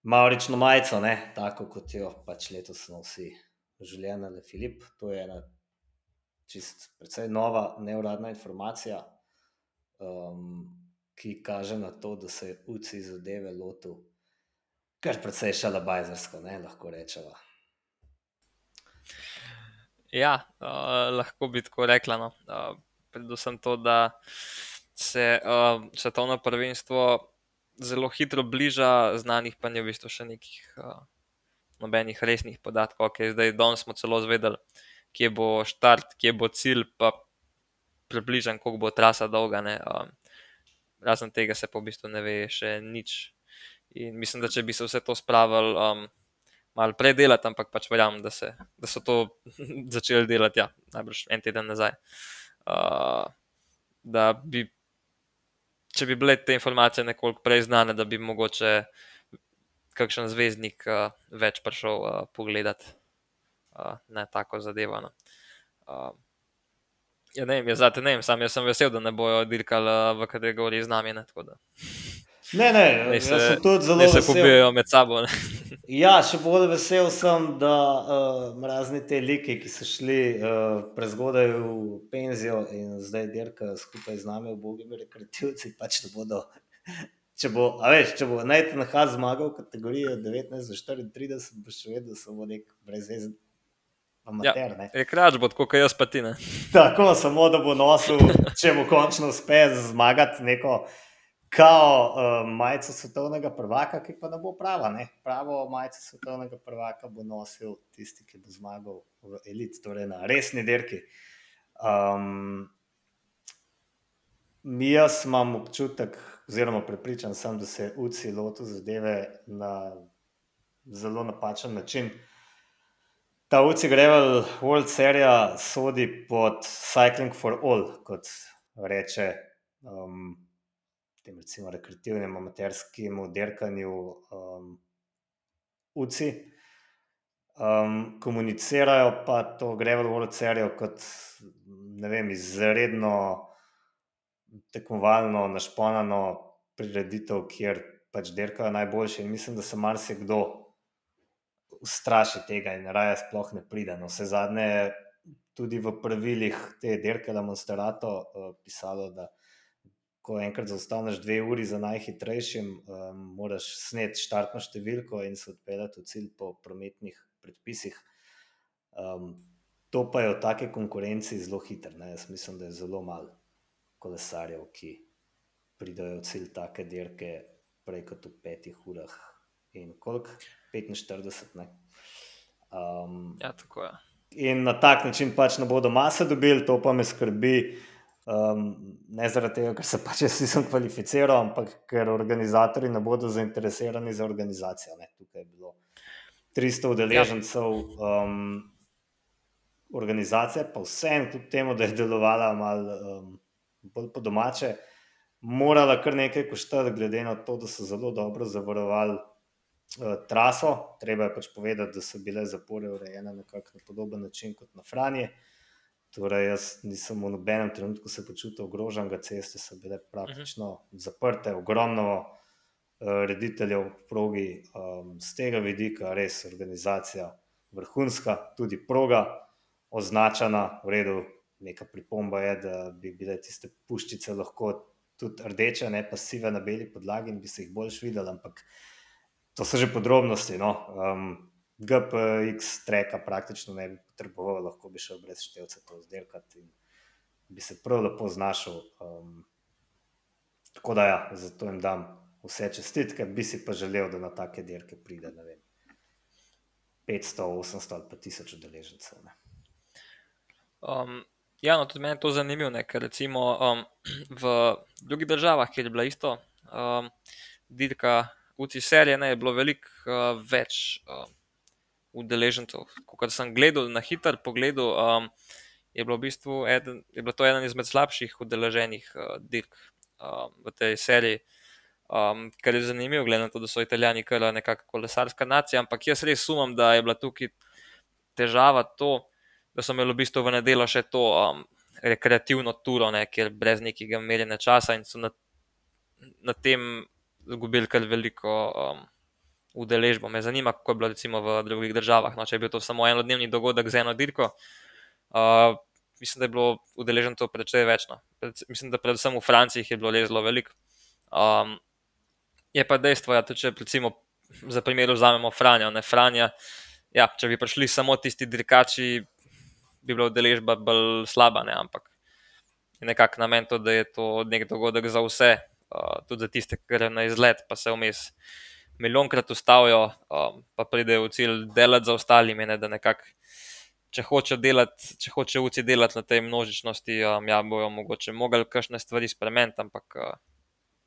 Maurično majico, ne? tako kot jo pač letos smo vsi življenji, ali Filip. To je ena čist precej nova, neuradna informacija, um, ki kaže na to, da se je UCI zadeve lotil, kar precej šalabajzersko, ne lahko rečemo. Ja, uh, lahko bi tako rekla. No. Uh, predvsem to, da se uh, svetovno prvenstvo zelo hitro bliža, znanih pa ni v bistvu še nekih uh, nobenih resnih podatkov. Okay, zdaj, danes smo celo zvedeli, kje bo štart, kje bo cilj, pa približen, koliko bo trasa dolga. Um, razen tega se pa v bistvu ne ve še nič. In mislim, da če bi se vse to spravili. Um, Malo predelati, ampak pač verjamem, da, da so to začeli delati, ja, najbrž en teden nazaj. Uh, da bi če bi bile te informacije nekoliko prej znane, da bi mogoče kakšen zvezdnik uh, več prišel uh, pogledat uh, na tako zadevo. No. Uh, ja, ne vem, jaz, zate, ne vem, sam sem vesel, da ne bojo dirkali uh, v kategoriji z nami. Ne, ne, ne, se, jaz sem tudi zelo vesel. Se pobijajo med sabo. Ja, še bolj vesel sem, da uh, razni te like, ki so šli uh, prezgodaj v penzijo in zdaj dirkajo skupaj z nami, v Bogi, rekreativci, pač ne bodo. Če bo, veš, če bo Nathan Haas zmagal v kategoriji 19-34, bo še vedno samo nek brezvezen. amater. Ja, je krač bo, kot jaz pa ti ne. Tako, samo da bo nosil, če mu končno uspe zmagati neko kao uh, majico svetovnega prvaka, ki pa ne bo prava. Ne? Pravo majico svetovnega prvaka bo nosil tisti, ki bo zmagal v elit, torej na resni dirki. Um, jaz imam občutek, oziroma prepričan sem, da se je UCI lotil zadeve na zelo napačen način. Ta UCI Gravel World Series sodi pod Cycling for All, kot reče um, tem recimo rekreativnem amaterskim derkanju um, UCI. Um, komunicirajo pa to Gravel World Series kot vem, izredno tekmovalno, našponano prireditev, kjer pač derkajo najboljši. In mislim, da se marsikdo ustraši tega in raje sploh ne pride. No, vse zadnje je tudi v pravilih te derke na Monsterato uh, pisalo, da ko enkrat zaustaviš dve uri za najhitrejšim, um, moraš sneti štartno številko in se odpeljati v cilj po prometnih predpisih. Um, to pa je v taki konkurenci zelo hiter. Ne? Jaz mislim, da je zelo malo kolesarjev, ki pridajo v cilj take dirke prej kot v petih urah. In koliko? 45. Um, ja, tako je. In na tak način pač ne bodo mase dobili, to pa me skrbi. Um, ne zaradi tega, ker se pač jaz nisem kvalificiral, ampak ker organizatori ne bodo zainteresirani za organizacijo. Ne. Tukaj je bilo 300 udeležencev um, organizacije, pa vsem, kljub temu, da je delovala malo um, bolj po domače, morala kar nekaj koštati, glede na to, da so zelo dobro zavarovali uh, traso. Treba je pač povedati, da so bile zapore urejene na podoben način kot na Franje. Torej, jaz nisem v nobenem trenutku se počutil ogrožen, ceste so bile praktično uh -huh. zaprte, ogromno uh, rediteljev v progi, um, z tega vidika res organizacija vrhunska, tudi proga označena, v redu. Neka pripomba je, da bi bile tiste puščice lahko tudi rdeče, ne pa sive na beli podlagi in bi se jih bolj videli, ampak to so že podrobnosti. No. Um, GPX treka praktično ne bi potreboval, lahko bi šel brez števca to zdelkati in bi se prav lepo znašel. Um, tako da, ja, zato jim dam vse čestitke, bi si pa želel, da na take dirke pride vem, 500, 800 ali pa 1000 udeležencev. Um, ja, no, tudi meni je to zanimivo, ne, ker recimo um, v drugih državah, kjer je bila isto um, dirka UCI serije ne, je bilo veliko uh, več uh, udeležencev. Ko sem gledal na hiter pogled, um, je, bilo v bistvu eden, je bilo to eden izmed slabših udeleženih uh, dirk uh, v tej seriji. Um, kar je zanimivo, glede na to, da so Italijani kar nekakšna kolesarska nacija, ampak jaz res sumam, da je bila tukaj težava to, da so imeli v bistvu v nedeljo še to um, rekreativno turo, ne, kjer brez nekega merjenja časa in so na, na tem izgubili kar veliko um, udeležbo. Me zanima, kako je bilo recimo v drugih državah. No, če je bil to samo enodnevni dogodek z eno dirko, uh, mislim, da je bilo udeležencev precej več. No. Mislim, da predvsem v Franciji je bilo res zelo veliko. Um, je pa dejstvo, da ja, če recimo za primer vzamemo Franjo, ne Franja. Ja, če bi prišli samo tisti dirkači, bi bila udeležba bolj slaba, ne? ampak je nekako namen to, da je to nek dogodek za vse, tudi za tiste, ki grejo na izlet, pa se vmes milijonkrat ustavijo, um, pa pridejo v cilj delati za ostalimi. Ne, nekak, če hoče delati, če hoče uci delati na tej množičnosti, um, ja, bojo mogoče mogli kakšne stvari spremeniti, ampak uh,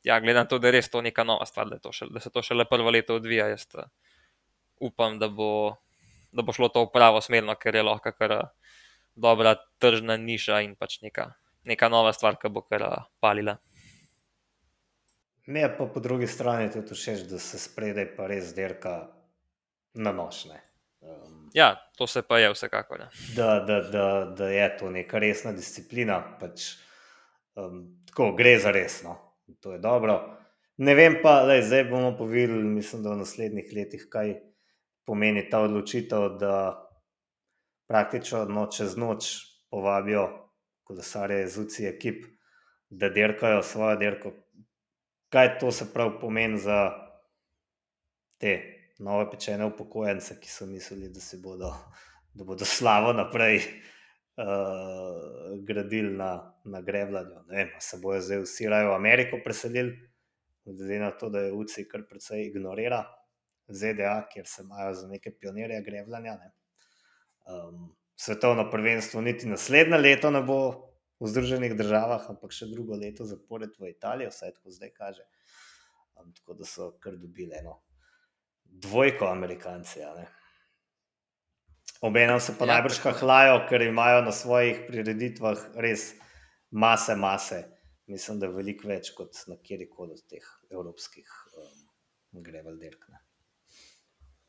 ja, glede na to, da je res to neka nova stvar, da, še, da se to šele prvo leto odvija, jaz uh, upam, da bo, da bo šlo to v pravo smer, no, ker je lahko kar uh, dobra tržna niša in pač neka, neka nova stvar, ki bo kar uh, palila. Mi je pa po drugi strani tudi všeč, da se spredaj pa res derka na nošne. Um, ja, to se pa je vsekakor. Da, da, da, da je to neka resna disciplina, pač um, tako gre za resno. To je dobro. Ne vem pa, da zdaj bomo povedali, mislim, da v naslednjih letih, kaj pomeni ta odločitev, da praktično no, čez noč povabijo kolesarje iz UCI ekip, da derkajo svojo derko kaj to se pravi pomeni za te nove pečene upokojence, ki so mislili, da bodo da bodo slavo naprej uh, gradili na, na grevljanju. Ne vem, se bojo zdaj vsi raje v Ameriko preselili, glede na to, da je UCI kar precej ignorira ZDA, kjer se imajo za neke pionirje grevljanja. Ne. Um, svetovno prvenstvo niti naslednje leto ne bo v Združenih državah, ampak še drugo leto zapored v Italiji, vsaj tako zdaj kaže. Um, tako da so kar dobili eno dvojko Amerikanci. Obenem se pa ja, najbrž kahlajo, ker imajo na svojih prireditvah res mase, mase. Mislim, da je veliko več kot na kjerkoli od teh evropskih um, grevel dirk. Ne.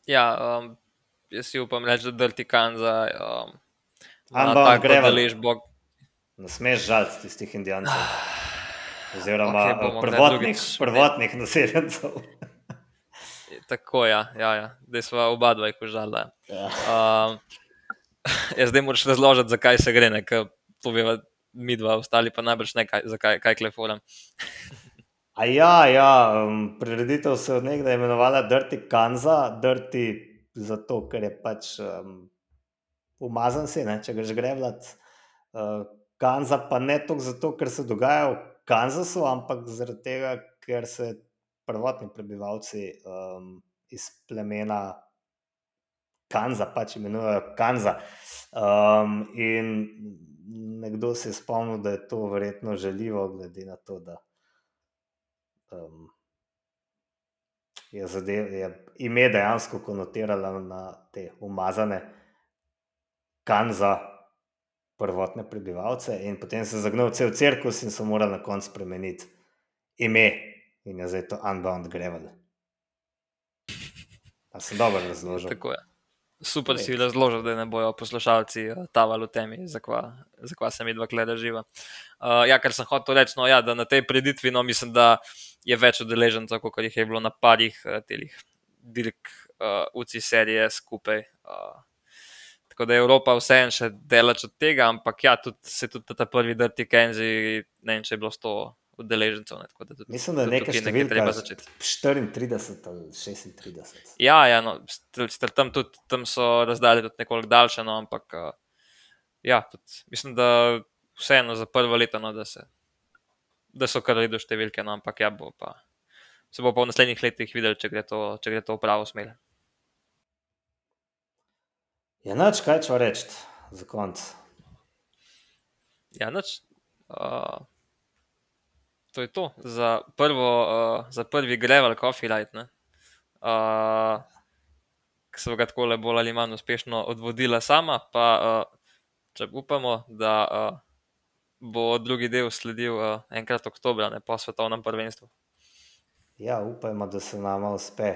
Ja, um, jaz si upam reči, da ti kan za um, tako ležbo. Ne smeš žaliti tistih indijancev. Oziroma, okay, prvotnih, prvotnih naseljencev. Tako je, ja, ja, ja. da smo oba dva jih užala. Ja. Um, jaz zdaj moraš razložiti, zakaj se gre, ker poveva mi dva, ostali pa najbrž ne, kaj, zakaj kaj kleforam. A ja, ja um, prireditev se je nekdaj imenovala Dirty Kanza, Dirty zato, ker je pač um, umazan si, ne, če ga že gre vlad. Uh, Kanza pa ne toliko zato, ker se dogaja v Kanzasu, ampak zaradi tega, ker se prvotni prebivalci um, iz plemena Kanza, pač imenujejo Kanza. Um, in nekdo se je spomnil, da je to verjetno želivo, glede na to, da um, je, zadev, je ime dejansko konotiralo na te umazane Kanza. Prvotne prebivalce, in potem se je zagnal cel cirkus, in so morali na koncu spremeniti ime in je zdaj to unbound gravel. Pa sem dobro razložil. Tako je. Super si razložil, da ne bojo poslušalci eh, tavali v temi, zakaj se mi dva gleda živa. Uh, ja, ker sem hotel reči, no, ja, da na tej preditvi, no, mislim, da je več udeležencev, kot jih je bilo na parih uh, telih dirk uh, UCI serije skupaj. Uh, tako da je Evropa vseeno še delač od tega, ampak ja, tudi, se tudi ta prvi dirti Kenzi, ne vem, če je bilo 100 udeležencev. Ne, da tudi, Mislim, da je nekaj številka, treba začeti. 34 ali 36. Ja, ja no, tam, tudi, tam so razdalje tudi nekoliko daljše, no, ampak uh, ja, tudi, mislim, da vseeno za prvo leto, no, da, se, da so kar redo številke, no, ampak ja, bo pa, se bo pa v naslednjih letih videli, če gre to, če gre to v pravo smer. Ja, noč, kaj če reči za konec? Ja, noč. Uh, to je to, za, prvo, uh, za prvi Gravel Coffee Light, uh, ki so ga tako le bolj ali manj uspešno odvodila sama. Pa uh, če upamo, da uh, bo drugi del sledil uh, enkrat oktober, ne pa svetovnem prvenstvu. Ja, upajmo, da se nam uspe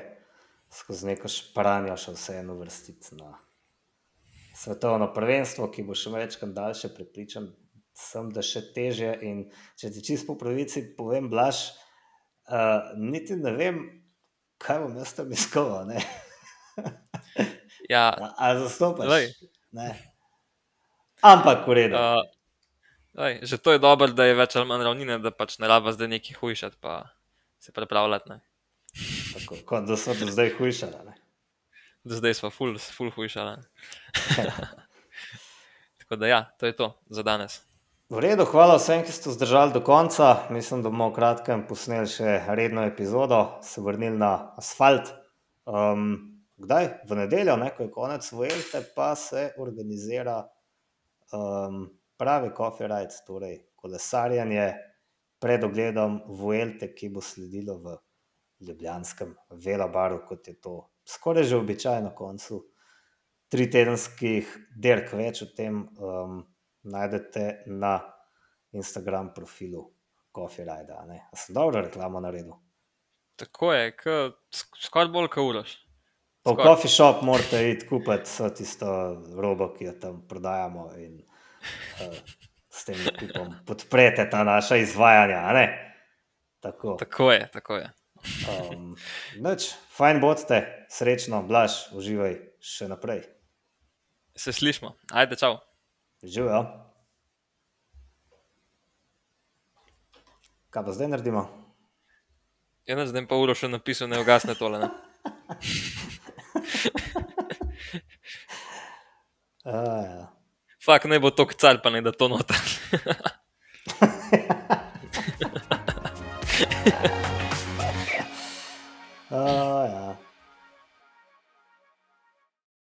skozi neko špranje še vseeno vrstiti na svetovno prvenstvo, ki bo še večkrat daljše, pripričan, sem da še teže. In če ti čisto po pravici povem, blaž, uh, niti ne vem, kaj bom jaz tam iskal. ja, ali zastopaš? Ampak, v redu. Uh, Ej, že to je dobro, da je več ali manj ravnine, da pač ne rabimo zdaj neki hujšati, pa se pripravljati. Ne. Tako, kot da smo do zdaj hujšali. Do zdaj smo full, full hujšali. Tako da ja, to je to za danes. V redu, hvala vsem, ki ste zdržali do konca. Mislim, da bomo v kratkem posneli še redno epizodo, se vrnili na asfalt. Um, kdaj? V nedeljo, ne? ko je konec Vuelte, pa se organizira um, pravi coffee ride, torej kolesarjanje pred ogledom Vuelte, ki bo sledilo v Ljubljanskem velobaru, kot je to skoraj že običajno na koncu tri tedenskih dirk, več o tem. Um, najdete na Instagram profilu Coffee Ride. Sem dobro reklamo naredil. Tako je, skoraj bolj kot uraš. Po coffee shop morate iti kupiti vse tisto robo, ki jo tam prodajamo in uh, s tem kupom podprete ta naša izvajanja. Tako. tako je, tako je. Um, noč, fajn bodite, srečno, blaž, uživaj še naprej. Se slišmo, ajde, čau. Živijo. Kaj pa zdaj naredimo? Ja, zdaj pa uro še napisal, ne ugasne tole. Ne? A, ja. Fak ne bo to car, pa ne da to noter. A, ja.